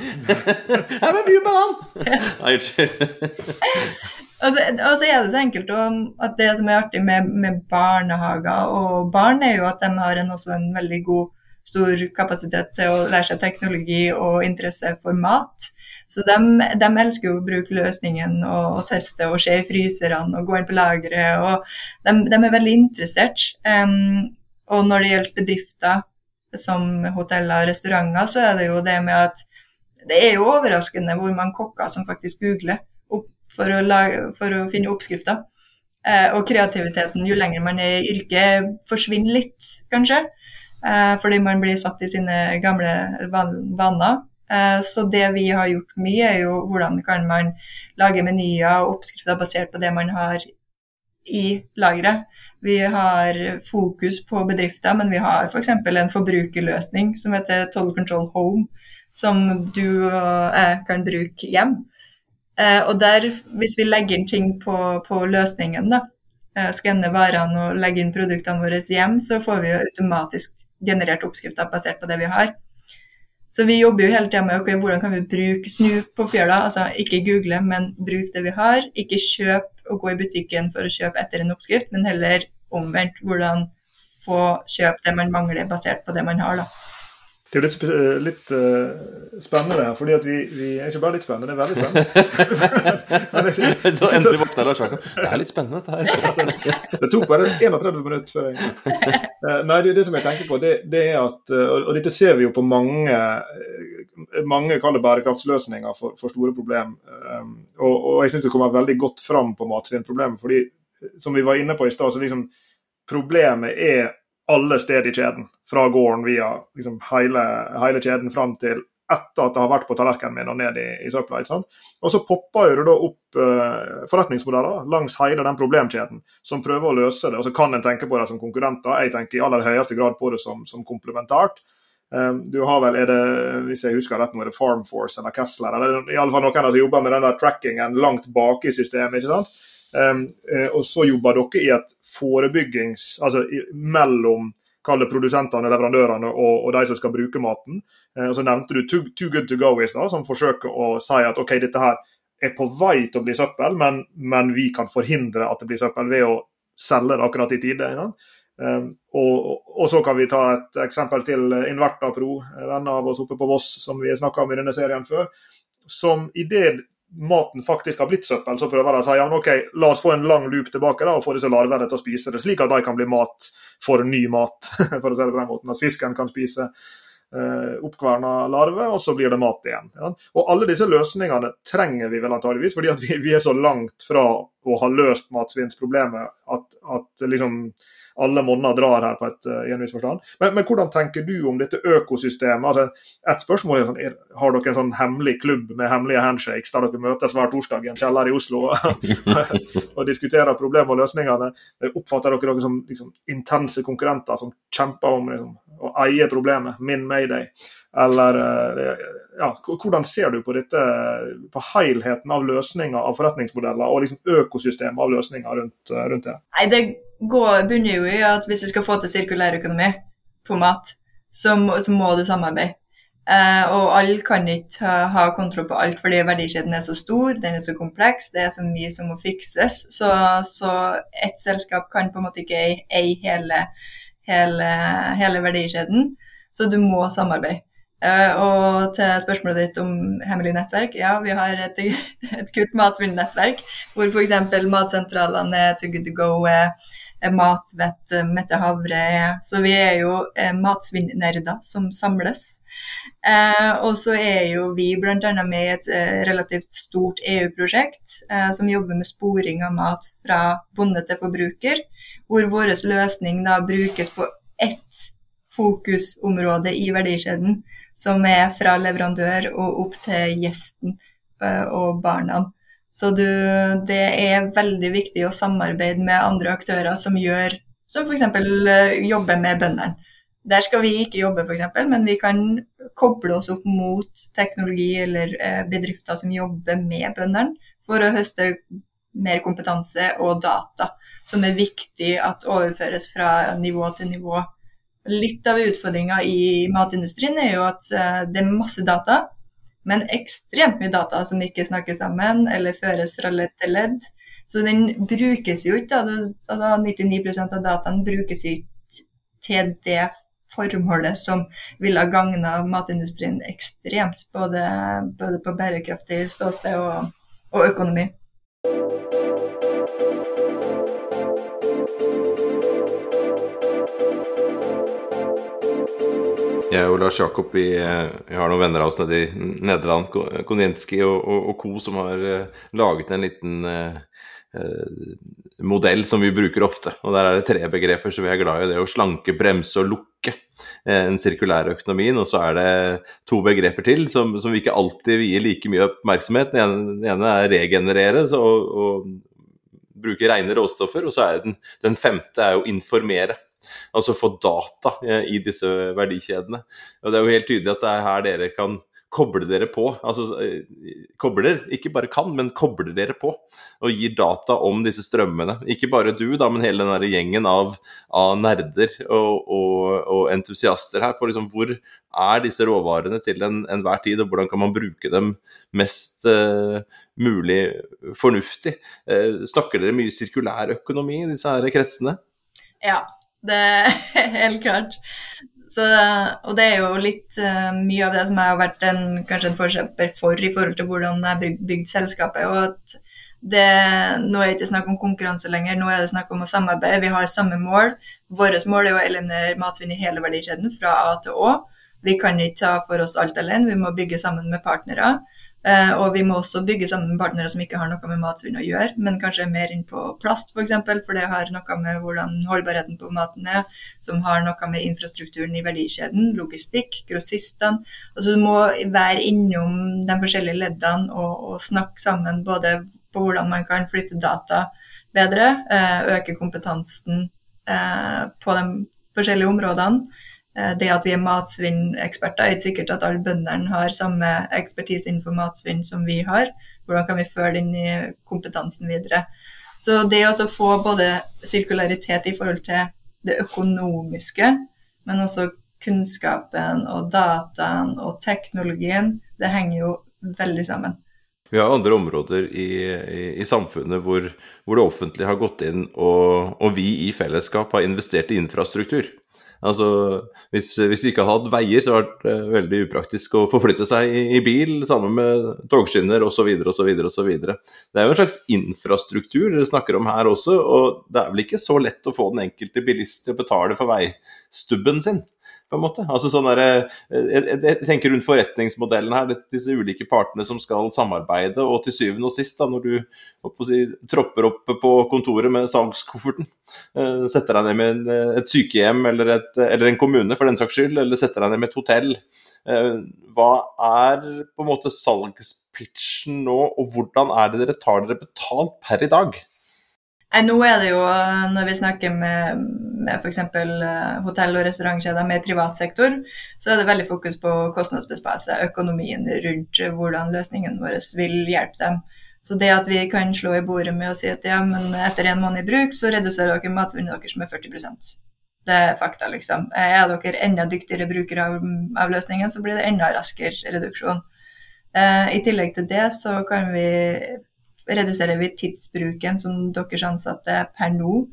Her var mye banan! Nei, unnskyld. Og så, og så, er det så enkelt at det som er artig med, med barnehager og barn, er jo at de har en, også en veldig god stor kapasitet til å lære seg teknologi og interesse for mat. Så de, de elsker jo å bruke løsningen og, og, teste og se i fryserne og gå inn på lageret. og de, de, er veldig interessert. Um, og når det gjelder bedrifter som hoteller og restauranter, så er det jo det med at det er jo overraskende hvor mange kokker som faktisk googler for å, lage, for å finne oppskrifter. Uh, og kreativiteten, jo lenger man er i yrket, forsvinner litt, kanskje. Eh, fordi man blir satt i sine gamle vaner. Eh, så det vi har gjort mye, er jo hvordan kan man lage menyer og oppskrifter basert på det man har i lageret. Vi har fokus på bedrifter, men vi har f.eks. For en forbrukerløsning som heter Total Control Home, som du og jeg kan bruke hjem. Eh, og der, hvis vi legger inn ting på, på løsningen, da, skanner varene og legger inn produktene våre hjem, så får vi jo automatisk generert oppskrifter basert på det vi har. Så vi jobber jo hele tida med okay, hvordan kan vi bruke snu på fjøla. Altså ikke google, men bruk det vi har. Ikke kjøp og gå i butikken for å kjøpe etter en oppskrift, men heller omvendt. Hvordan få kjøpe det man mangler, basert på det man har. da. Det er litt, eh, litt uh, spennende her, fordi at vi, vi, er ikke bare litt spennende, det er veldig spennende. så endelig våkna Lars Jakob. Det er litt spennende, dette her. det tok bare 31 minutter før jeg uh, Nei, det, det, som jeg tenker på, det, det er at Og dette ser vi jo på mange mange kaller bærekraftsløsninger for, for store problem. Um, og, og, jeg syns det kommer veldig godt fram på matsvinnproblemet. fordi som vi var inne på i stad, så liksom problemet er alle steder i kjeden. Fra gården via liksom hele, hele, kjeden fram til etter at det har vært på tallerkenen min og ned i, i søpla. Og så popper det da opp uh, forretningsmodeller langs hele den problemkjeden som prøver å løse det. Og så kan en tenke på det som konkurrenter. Jeg tenker i aller høyeste grad på det som, som komplementært. Um, du har vel, er det, hvis jeg husker rett nå, er det Farmforce eller Kessler eller i alle fall noen som jobber med den der trackingen langt bak i systemet. ikke sant? Um, og så jobber dere i et forebyggings... Altså mellom kalle produsentene, leverandørene og, og, de som skal bruke maten. Eh, og så nevnte du Too, too Good To Go i stad, som forsøker å si at OK, dette her er på vei til å bli søppel, men, men, vi kan forhindre at det blir søppel ved å selge det akkurat i tide. Ja? Um, og, og, så kan vi ta et eksempel til Inverta Pro, venner av oss oppe på Voss som vi har snakka om i denne serien før. Som i det maten faktisk har blitt søppel, så prøver de å si ja, ok, la oss få en lang loop tilbake da, og få disse larvene til å spise det, slik at de kan bli mat for ny mat. for å si det på den måten, At fisken kan spise eh, oppkverna larver, og så blir det mat igjen. Ja. Og Alle disse løsningene trenger vi vel antageligvis, fordi vi, vi er så langt fra å ha løst matsvinnsproblemet at, at liksom alle monner drar her på et, uh, i en viss forstand. Men, men, hvordan tenker du om dette økosystemet? Altså, et spørsmål er sånn, er, Har dere en sånn hemmelig klubb med hemmelige handshakes der dere møtes hver torsdag i en kjeller i Oslo og, og diskuterer problemer og løsningene? Oppfatter dere dere som liksom, intense konkurrenter som kjemper om liksom, å eie problemet? Min mayday. Eller eh, ja, Hvordan ser du på dette, på helheten av løsninger av forretningsmodeller og liksom økosystemet av løsninger rundt, rundt det? Nei, det går, bunner jo i at hvis du skal få til sirkulær økonomi på mat, så må, så må du samarbeide. Eh, og alle kan ikke ha, ha, kontroll på alt, fordi verdikjeden er så stor, den er så kompleks, det er så mye som må fikses. Så, så ett selskap kan på en måte ikke eie hele, hele, hele verdikjeden, så du må samarbeide. Uh, og til spørsmålet ditt om hemmelig nettverk. Ja, vi har et, et kutt matsvinnnettverk hvor f.eks. matsentralene Too Good To Go, er, Matvett, eh, Mette Havre. Så vi er jo eh, matsvinnnerder som samles. Eh, og så er jo vi bl.a. med i et eh, relativt stort EU-prosjekt eh, som jobber med sporing av mat fra bonde til forbruker. hvor vår løsning da brukes på ett fokusområde i verdikjeden, som er fra leverandør og opp til gjesten eh, og barna. Så du, det er veldig viktig å samarbeide med andre aktører som gjør som f.eks. Eh, jobber med bøndene. Der skal vi ikke jobbe, f.eks., men vi kan koble oss opp mot teknologi eller eh, bedrifter som jobber med bøndene, for å høste mer kompetanse og data, som er viktig at overføres fra nivå til nivå. Litt av utfordringa i matindustrien er jo at eh, det er masse data, men ekstremt mye data som ikke snakker sammen eller føres fra ledd til ledd. Så den brukes jo ikke, da, 99% av dataen brukes ikke til det formålet som ville ha gagna matindustrien ekstremt, både, både på bærekraftig ståsted og, og økonomi. Jeg og Lars Jakob vi, vi, har noen venner av oss nede i Nederland, Konjenski og, og, og, co., som har uh, laget en liten uh, uh, modell som vi bruker ofte. Og Der er det tre begreper som vi er glad i. Det er å slanke, bremse og lukke en sirkulær økonomien. Og så er det to begreper til som, som vi ikke alltid vier like mye oppmerksomhet. Den ene, den ene er regenerere så, og, og bruke rene råstoffer. Og så er den, den femte er å informere. Altså få data eh, i disse verdikjedene. Og Det er jo helt tydelig at det er her dere kan koble dere på. Altså eh, kobler, ikke bare kan, men kobler dere på. Og gir data om disse strømmene. Ikke bare du, da, men hele den gjengen av, av nerder og, og, og, entusiaster her på liksom hvor er disse råvarene til enhver en tid, og hvordan kan man bruke dem mest uh, mulig fornuftig. Uh, snakker dere mye sirkulær økonomi i disse her kretsene? Ja, det er helt klart. Så, og det er jo litt uh, mye av det som jeg har vært en, kanskje en forkjemper for i forhold til hvordan jeg har bygd, bygd selskapet. og at det, Nå er det ikke snakk om konkurranse lenger, nå er det snakk om å samarbeide. Vi har samme mål. Vårt mål er å eliminere matsvinn i hele verdikjeden, fra A til Å. Vi kan ikke ta for oss alt alene, vi må bygge sammen med partnere. Uh, og vi må også bygge sammen med partnere som ikke har noe med matsvinn å gjøre, men kanskje er mer inn på plast f.eks., for, eksempel, for det har noe med hvordan holdbarheten på maten er, som har noe med infrastrukturen i verdikjeden, logistikk, grossistene. Altså du må være innom de forskjellige leddene og, og, snakke sammen både på hvordan man kan flytte data bedre, eh, øke kompetansen eh, på de forskjellige områdene Eh, det at vi er matsvinneksperter, er ikke sikkert at alle bøndene har samme ekspertise innenfor matsvinn som vi har. Hvordan kan vi føre den kompetansen videre? Så det å få både sirkularitet i forhold til det økonomiske, men også kunnskapen og dataen og teknologien, det henger jo veldig sammen. Vi har andre områder i, i, i samfunnet hvor, hvor, det offentlige har gått inn og, og vi i fellesskap har investert i infrastruktur. Altså, hvis, hvis vi ikke hadde veier, så hadde det vært veldig upraktisk å forflytte seg i, i bil sammen med togskinner osv. osv. osv. Det er jo en slags infrastruktur dere snakker om her også, og det er vel ikke så lett å få den enkelte bilist til å betale for veistubben sin på en måte. Altså sånn der, jeg, jeg, jeg, tenker rundt forretningsmodellen her, disse ulike partene som skal samarbeide, og til syvende og sist, da, når du si, tropper opp på kontoret med salgskofferten, eh, setter deg ned med en, et sykehjem eller, et, eller, en kommune for den saks skyld, eller setter deg ned med et hotell, hva er på en måte salgspitchen nå, og hvordan er det dere tar dere betalt per i dag? Nå er det jo, når vi snakker med, med f.eks. Eh, hotell- og restaurantkjeder med privat sektor, så er det veldig fokus på kostnadsbesparelse, økonomien rundt hvordan løsningen vår vil hjelpe dem. Så det at vi kan slå i bordet med å si at ja, men etter en måned i bruk, så reduserer dere matsvinnet deres med 40% Det er fakta, liksom. Er dere enda dyktigere brukere av, av løsningen, så blir det enda raskere reduksjon. Eh, I tillegg til det så kan vi reduserer vi tidsbruken som deres ansatte per nå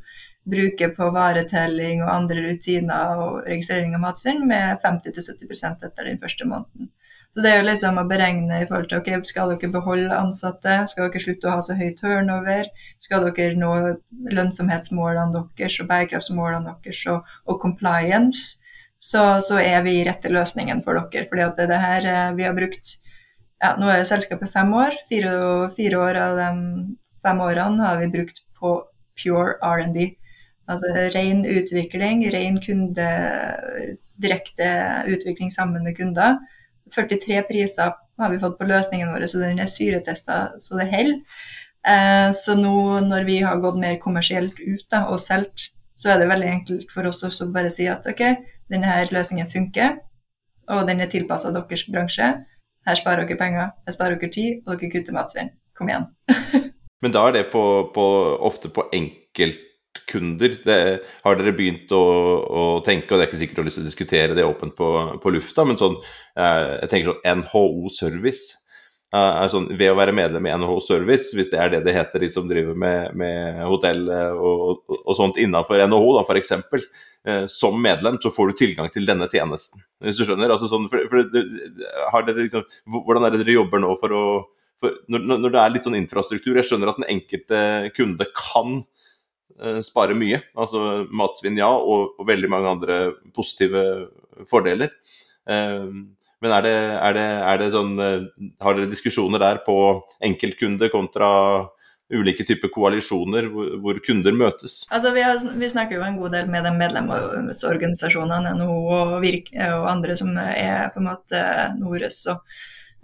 bruker på varetelling og andre rutiner og registrering av matsvinn med 50-70% etter den første måneden. Så det er jo liksom å beregne i forhold til ok, skal dere beholde ansatte, skal dere slutte å ha så høy turnover, skal dere nå lønnsomhetsmålene deres og bærekraftsmålene deres og, og compliance, så, så, er vi rette løsningen for dere. fordi er det her eh, vi har brukt ja, nå er selskapet fem år. Fire, fire, år av de fem årene har vi brukt på pure R&D. Altså ren utvikling, ren kunde, direkte utvikling sammen med kunder. 43 priser har vi fått på løsningen vår, så den er syretesta så det holder. Eh, så nå når vi har gått mer kommersielt ut da, og solgt, så er det veldig enkelt for oss å bare si at ok, denne løsningen funker, og den er tilpassa deres bransje. Her sparer dere penger, her sparer dere tid, og dere kutter matsvinn. Kom igjen. Men da er det på, på, ofte på enkeltkunder. Det, har dere begynt å, å, tenke, og det er ikke sikkert du har lyst til å diskutere det åpent på, på lufta, men sånn, eh, jeg tenker sånn NHO Service. Sånn, ved å være medlem i NHO Service, hvis det er det det heter, de som driver med, med hotell og, og, og, sånt innenfor NHO, da f.eks. Uh, som medlem så får du tilgang til denne tjenesten. Hvis du skjønner? Altså, sånn, for, for, dere, liksom, hvordan er det dere jobber nå for å for når, når, det er litt sånn infrastruktur Jeg skjønner at den enkelte kunde kan uh, spare mye. Altså matsvinn, ja, og, og, veldig mange andre positive fordeler. Uh, men er det, er, det, er det, sånn uh, Har dere diskusjoner der på enkeltkunde kontra ulike typer koalisjoner hvor, kunder møtes? Altså, vi, har, vi, snakker jo en god del med de medlemsorganisasjonene, NHO og Virk og andre som er på en måte Nores og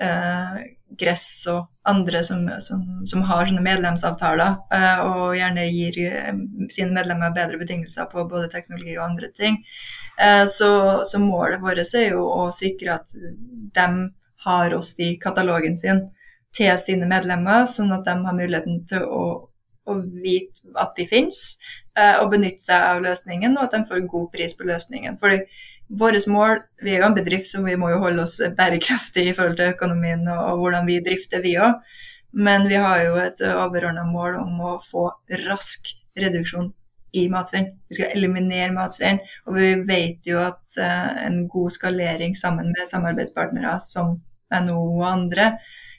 eh, Gress og andre som, som, som, har sånne medlemsavtaler, eh, og gjerne gir eh, sine medlemmer bedre betingelser på både teknologi og andre ting. Eh, så, så, målet vårt er jo å sikre at de har oss i katalogen sin til sine medlemmer, sånn at de har muligheten til å, å vite at de finnes, eh, og benytte seg av løsningen, og at de får en god pris på løsningen. Fordi Vårt mål Vi er jo en bedrift, så vi må jo holde oss bærekraftige i forhold til økonomien og, og hvordan vi drifter, vi òg. Men vi har jo et overordna mål om å få rask reduksjon i matsvinn. Vi skal eliminere matsvinn. Og vi vet jo at uh, en god skalering sammen med samarbeidspartnere som NHO og andre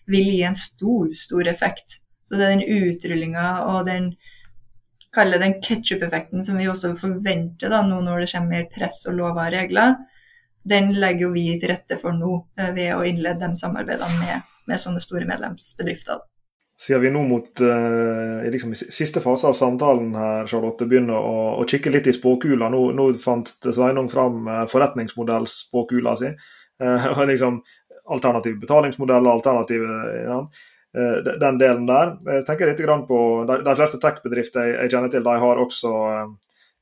vil gi en stor, stor effekt. Så det er den utrullinga og den kalle den ketsjup-effekten som vi også forventer da, nå når det kommer mer press og lover og regler, den legger jo vi til rette for nå eh, ved å innlede de samarbeidene med, med sånne store medlemsbedrifter. Siden vi nå mot liksom, i siste fase av samtalen her, Charlotte, begynner å, å kikke litt i spåkula. Nå, nå fant Sveinung fram uh, forretningsmodellspåkula si. Uh, liksom, alternative betalingsmodeller, alternative ja. Eh, den delen der. Jeg tenker litt på, De, de fleste tech-bedrifter jeg, jeg, kjenner til, de har også eh,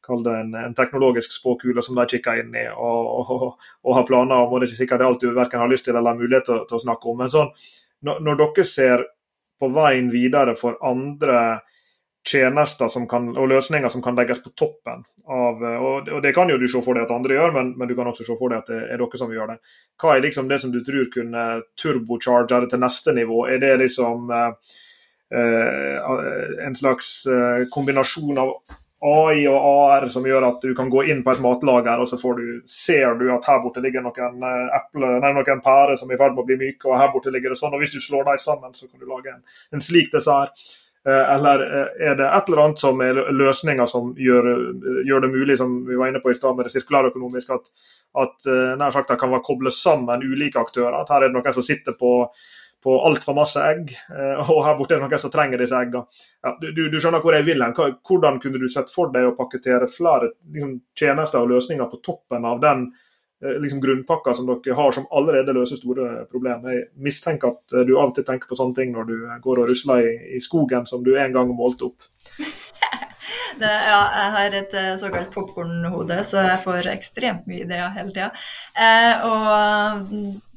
kall det en, en, teknologisk spåkule som de kikker inn i og, og, og har planer om. og Det er ikke sikkert det du verken har lyst til eller mulighet til, til å snakke om. Men sånn, når, når, dere ser på veien videre for andre tjenester kan, og løsninger som kan legges på toppen av og, og Det kan jo du se for deg at andre gjør, men, men, du kan også se for deg at det er dere som gjør det. Hva er liksom det som du tror kunne turbocharge det til neste nivå? Er det liksom eh, eh, en slags eh, kombinasjon av AI og AR som gjør at du kan gå inn på et matlager, og så du, ser du at her borte ligger noen eh, eple, nei, noen pærer som er i ferd med å bli myke, og her borte ligger det sånn. og Hvis du slår dem sammen, så kan du lage en, en slik dessert. Eh, eller eh, er det et eller annet som er løsninger som gjør, gjør det mulig, som vi var inne på i stad med det sirkulærøkonomiske, at, at nær sagt det kan være koblet sammen ulike aktører? At her er det noen som sitter på, på altfor masse egg, og her borte er det noen som trenger disse eggene. Ja, du, du, skjønner hvor jeg vil hen. Hvordan kunne du sett for deg å pakkettere flere liksom, tjenester og løsninger på toppen av den Eh, liksom grunnpakka som dere har, som allerede løser store problemer. Jeg mistenker at eh, du av og til tenker på sånne ting når du eh, går og rusler i, i skogen som du en gang målte opp. Det, ja, jeg har et såkalt popkornhode, så jeg får ekstremt mye ideer hele tida. Eh, og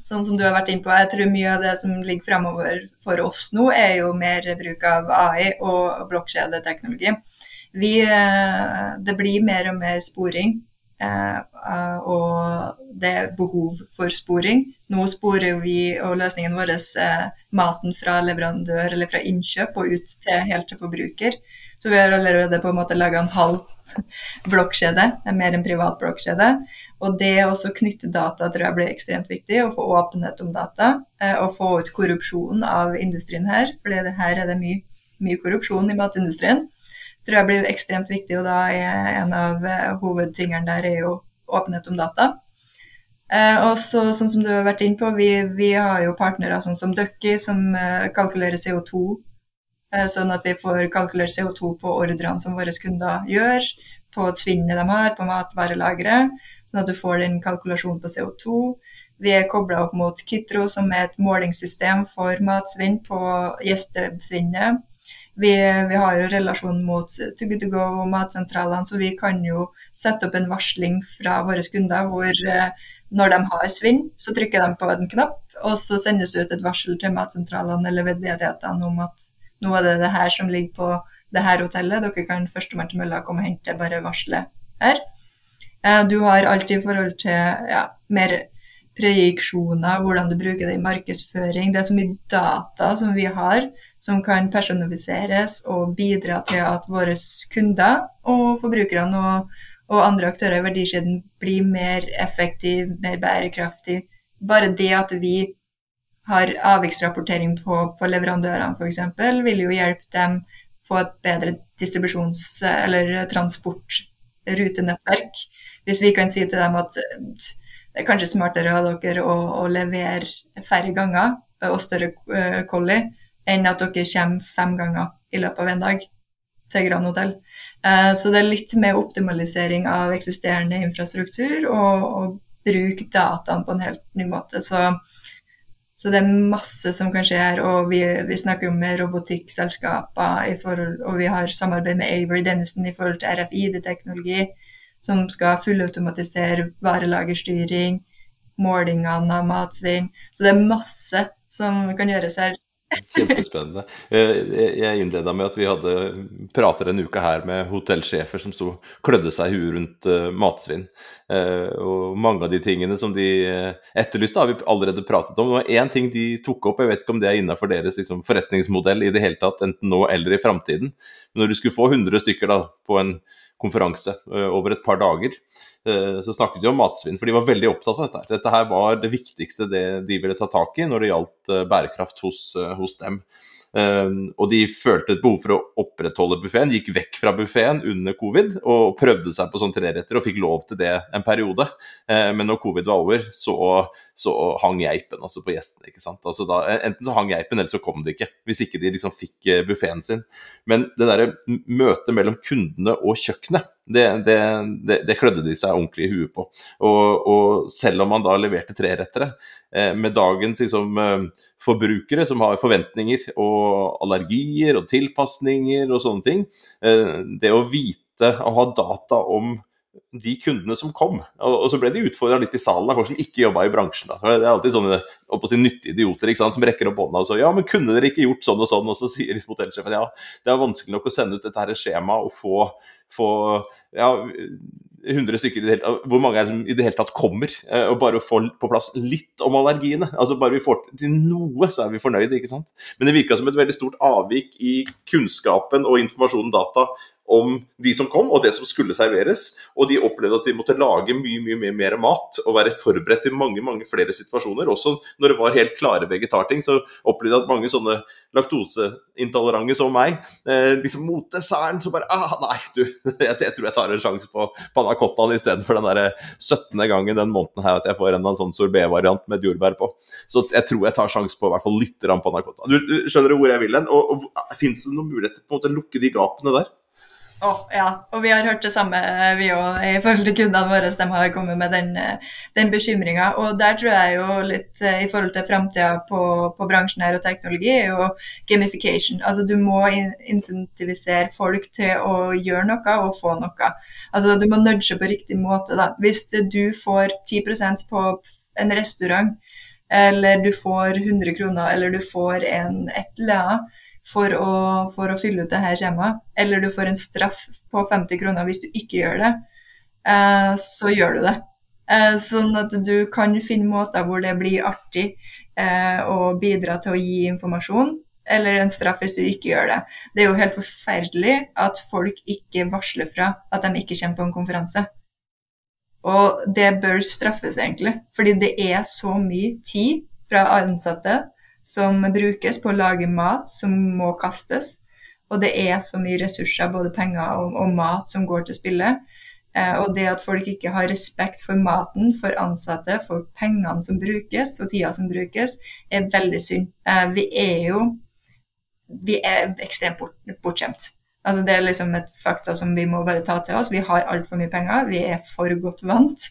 sånn som du har vært inne på, jeg tror mye av det som ligger fremover for oss nå, er jo mer bruk av AI og blokkjedeteknologi. Vi, det blir mer og mer sporing Eh, eh, og det er behov for sporing. Nå sporer vi og løsningen vår eh, maten fra leverandør eller fra innkjøp og ut til helt til forbruker. Så vi har allerede på en måte laga en halv blokkjede, mer enn privat blokkjede. Og det å knytte data tror jeg blir ekstremt viktig, å få åpenhet om data. Og få ut korrupsjon av industrien her, for her er det mye, mye korrupsjon i matindustrien tror jeg blir ekstremt viktig. Og da er en av eh, hovedtingene der er jo åpenhet om data. Eh, og så, sånn som du har vært inn på, vi, vi har jo partnere sånn som Ducky, som eh, kalkulerer CO2. Eh, sånn at vi får kalkulert CO2 på ordrene som våre kunder gjør. på svinnet de har på matvarelageret, sånn at du får den kalkulasjonen på CO2. Vi er kobla opp mot Kitro, som er et målingssystem for matsvinn på gjestesvinnet. Vi, vi, har jo relasjon mot To Good To Go og matsentralene, så vi kan jo sette opp en varsling fra våre kunder hvor eh, når de har svinn, så trykker de på en knapp, og så sendes det ut et varsel til matsentralene eller veddighetene om at nå er det det her som ligger på det her hotellet, dere kan førstemann til mølla komme og hente bare varselet her. Eh, du har alt i forhold til ja, mer prejiksjoner, hvordan du bruker det i markedsføring. Det er så mye data som vi har som kan personaliseres og bidra til at våre kunder og forbrukerne og, og andre aktører i verdikjeden blir mer effektive, mer bærekraftige. Bare det at vi har avviksrapportering på, på leverandørene f.eks., vil jo hjelpe dem få et bedre distribusjons- eller transportrutenettverk. Hvis vi kan si til dem at det er kanskje smartere av dere å, å levere færre ganger og større uh, collie enn at dere kommer fem ganger i løpet av en dag til Grand Hotell. Uh, så det er litt mer optimalisering av eksisterende infrastruktur og, og bruke dataen på en helt ny måte. Så, så, det er masse som kan skje her. Og vi, vi snakker jo med robotikkselskaper, og vi har samarbeid med Avery Dennison i forhold til RFID-teknologi som skal fullautomatisere varelagerstyring, målingene av matsvinn. Så det er masse som kan gjøres her. Kjempespennende. Eh, jeg innleda med at vi hadde prater en uke her med hotellsjefer som sto klødde seg i huet rundt uh, matsvinn. Uh, og mange av de tingene som de etterlyste, har vi allerede pratet om. Det var én ting de tok opp, jeg vet ikke om det er innafor deres liksom, forretningsmodell i det hele tatt, enten nå eller i framtiden. Når du skulle få 100 stykker da, på en konferanse eh, over et par dager. Eh, så snakket de om matsvinn, for de var veldig opptatt av dette. Dette her var det viktigste det de ville ta tak i når det gjaldt eh, bærekraft hos, hos dem. Uh, og de følte et behov for å opprettholde buffeen, gikk vekk fra buffeen under covid og prøvde seg på sånn treretter og fikk lov til det en periode. Uh, men når covid var over, så, så hang geipen altså på gjestene. ikke sant? Altså da, enten så hang geipen, eller så kom det ikke. Hvis ikke de liksom fikk uh, buffeen sin. Men det derre møtet mellom kundene og kjøkkenet, det, det, det, det, klødde de seg ordentlig i huet på. Og, og selv om man da leverte trerettere, eh, med dagens liksom, eh, forbrukere som har forventninger og allergier og tilpasninger og sånne ting, eh, det å vite og ha data om de kundene som kom. Og, så ble de utfordra litt i salen av folk som ikke jobba i bransjen. Da. Det er alltid sånne si, nyttige idioter sant, som rekker opp hånda og så Ja, men kunne dere ikke gjort sånn og sånn? Og så sier hotellsjefen ja, det er vanskelig nok å sende ut dette her skjemaet og få få ja, 100 stykker i det hele, Hvor mange er det som i det hele tatt kommer? Eh, og bare å få på plass litt om allergiene. altså Bare vi får til noe, så er vi fornøyde. ikke sant? Men det virka som et veldig stort avvik i kunnskapen og informasjonen data om de som kom, og det som skulle serveres. Og de opplevde at de måtte lage mye mye, mye mer mat og være forberedt til mange mange flere situasjoner. Også når det var helt klare vegetarting, så opplevde jeg at mange sånne laktoseintolerante som meg, eh, liksom mot desserten så bare ah, Nei, du, jeg, jeg, tror jeg tar en sjanse på panna cottaen istedenfor den der 17. gangen den måneden her at jeg får en sånn sorbet-variant med jordbær på. Så jeg tror jeg tar sjanse på i hvert fall litt panna cotta. Du, skjønner du hvor jeg vil hen? Og, og Fins det noen muligheter på en måte å lukke de gapene der? Oh, ja, og vi har hørt det samme vi òg i forhold til kundene våre. De har kommet med den, den bekymringa. Og der tror jeg jo litt eh, i forhold til framtida på, på, bransjen her og teknologi, er jo gamification. Altså du må insentivisere folk til å gjøre noe og få noe. Altså du må nudge på riktig måte. da. Hvis du får 10% på en restaurant, eller du får 100 kroner, eller du får en et eller annet for å, for å fylle ut det her skjemaet. Eller du får en straff på 50 kroner hvis du ikke gjør det. Eh, så gjør du det. Eh, sånn at du kan finne måter hvor det blir artig eh, å bidra til å gi informasjon, eller en straff hvis du ikke gjør det. Det er jo helt forferdelig at folk ikke varsler fra at de ikke kommer på en konferanse. Og det bør straffes, egentlig. Fordi det er så mye tid fra ansatte som brukes på å lage mat som må kastes. Og det er så mye ressurser, både penger og, og mat, som går til spille. Eh, og det at folk ikke har respekt for maten, for ansatte, for pengene som brukes og tida som brukes, er veldig synd. Eh, vi er jo vi er ekstremt bort, bortskjemt. Altså Det er liksom et fakta som vi må bare ta til oss. Vi har altfor mye penger, vi er for godt vant.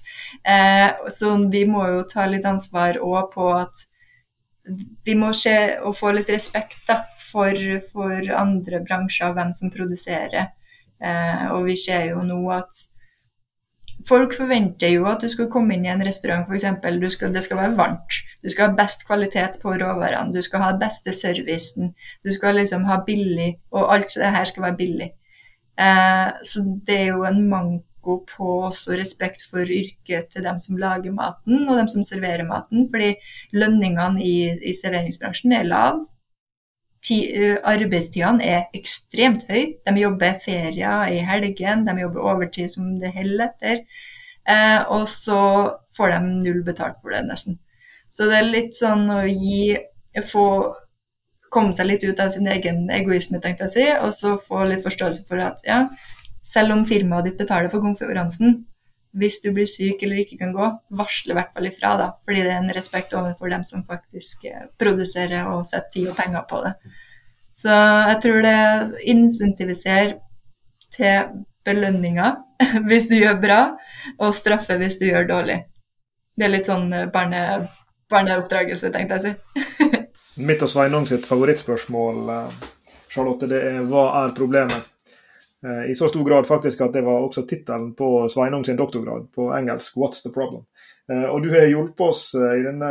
Eh, så vi må jo ta litt ansvar òg på at vi må se og få litt respekt da, for, for andre bransjer, hvem som produserer. Eh, og vi ser jo nå at folk forventer jo at du skal komme inn i en restaurant, f.eks. Det skal være varmt. Du skal ha best kvalitet på råvarene. Du skal ha beste servicen. Du skal liksom ha billig, og alt det her skal være billig. Eh, så det er jo en manko på også respekt for yrket til dem som lager maten, og dem som serverer maten. Fordi lønningene i, i serveringsbransjen er lave. Eh, arbeidstidene er ekstremt høye. De jobber ferier i helgen, de jobber overtid som det holder etter. Eh, og så får de null betalt for det, nesten. Så det er litt sånn å gi få komme seg litt ut av sin egen egoisme, tenkte jeg å si, og så få litt forståelse for at ja, selv om firmaet ditt betaler for konferansen, hvis du blir syk eller ikke kan gå, varsle i hvert fall ifra, da. Fordi det er en respekt overfor dem som faktisk eh, produserer og setter tid og penger på det. Så jeg tror det insentiviserer til belønninger hvis du gjør bra, og straffe hvis du gjør dårlig. Det er litt sånn eh, barne, barneoppdragelse, tenkte jeg å si. Mitt og Sveinung sitt favorittspørsmål, eh, Charlotte, det er hva er problemet? Eh, I så stor grad faktisk at det var også tittelen på Sveinung sin doktorgrad på engelsk 'What's the problem?'. Eh, og Du har hjulpet oss eh, i denne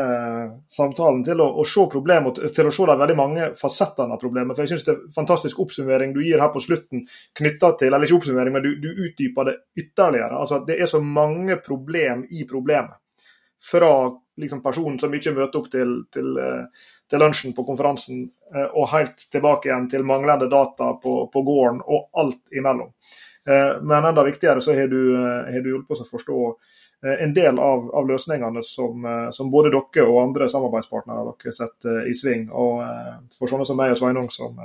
samtalen til å, å se problemet, til å se de veldig mange fasettene av problemet. For jeg synes Det er fantastisk oppsummering du gir her på slutten, knytta til eller ikke oppsummering, men du, du utdyper det ytterligere. Altså at Det er så mange problem i problemet. Fra liksom, personen som ikke møter opp til, til, til lunsjen på konferansen, eh, og helt tilbake igjen til manglende data på, på gården og alt imellom. Eh, men enda viktigere så har du, eh, har du hjulpet oss å forstå en del av, av løsningene som, som, både dere og andre samarbeidspartnere dere setter i sving. Og for sånne som meg og Sveinung som,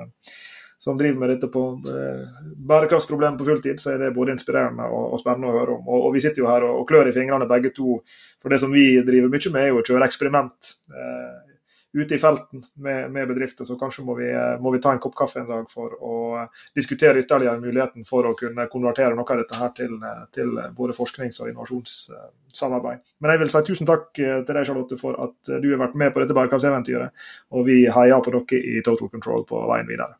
som driver med dette på bærekraftsproblemet på fulltid, så er det både inspirerende og, og spennende å høre om. Og, og, vi sitter jo her og, og klør i fingrene begge to. For det som vi driver mye med, er jo å kjøre eksperiment. Eh, ute i felten med, med bedrifter. Så kanskje må vi, må vi, ta en kopp kaffe en dag for å diskutere ytterligere muligheten for å kunne konvertere noe av dette her til, til både forsknings- og innovasjonssamarbeid. Men jeg vil si tusen takk til deg, Charlotte, for at du har vært med på dette bærekraftseventyret. Og vi heier på dere i Total Control på veien videre.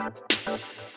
Thank you.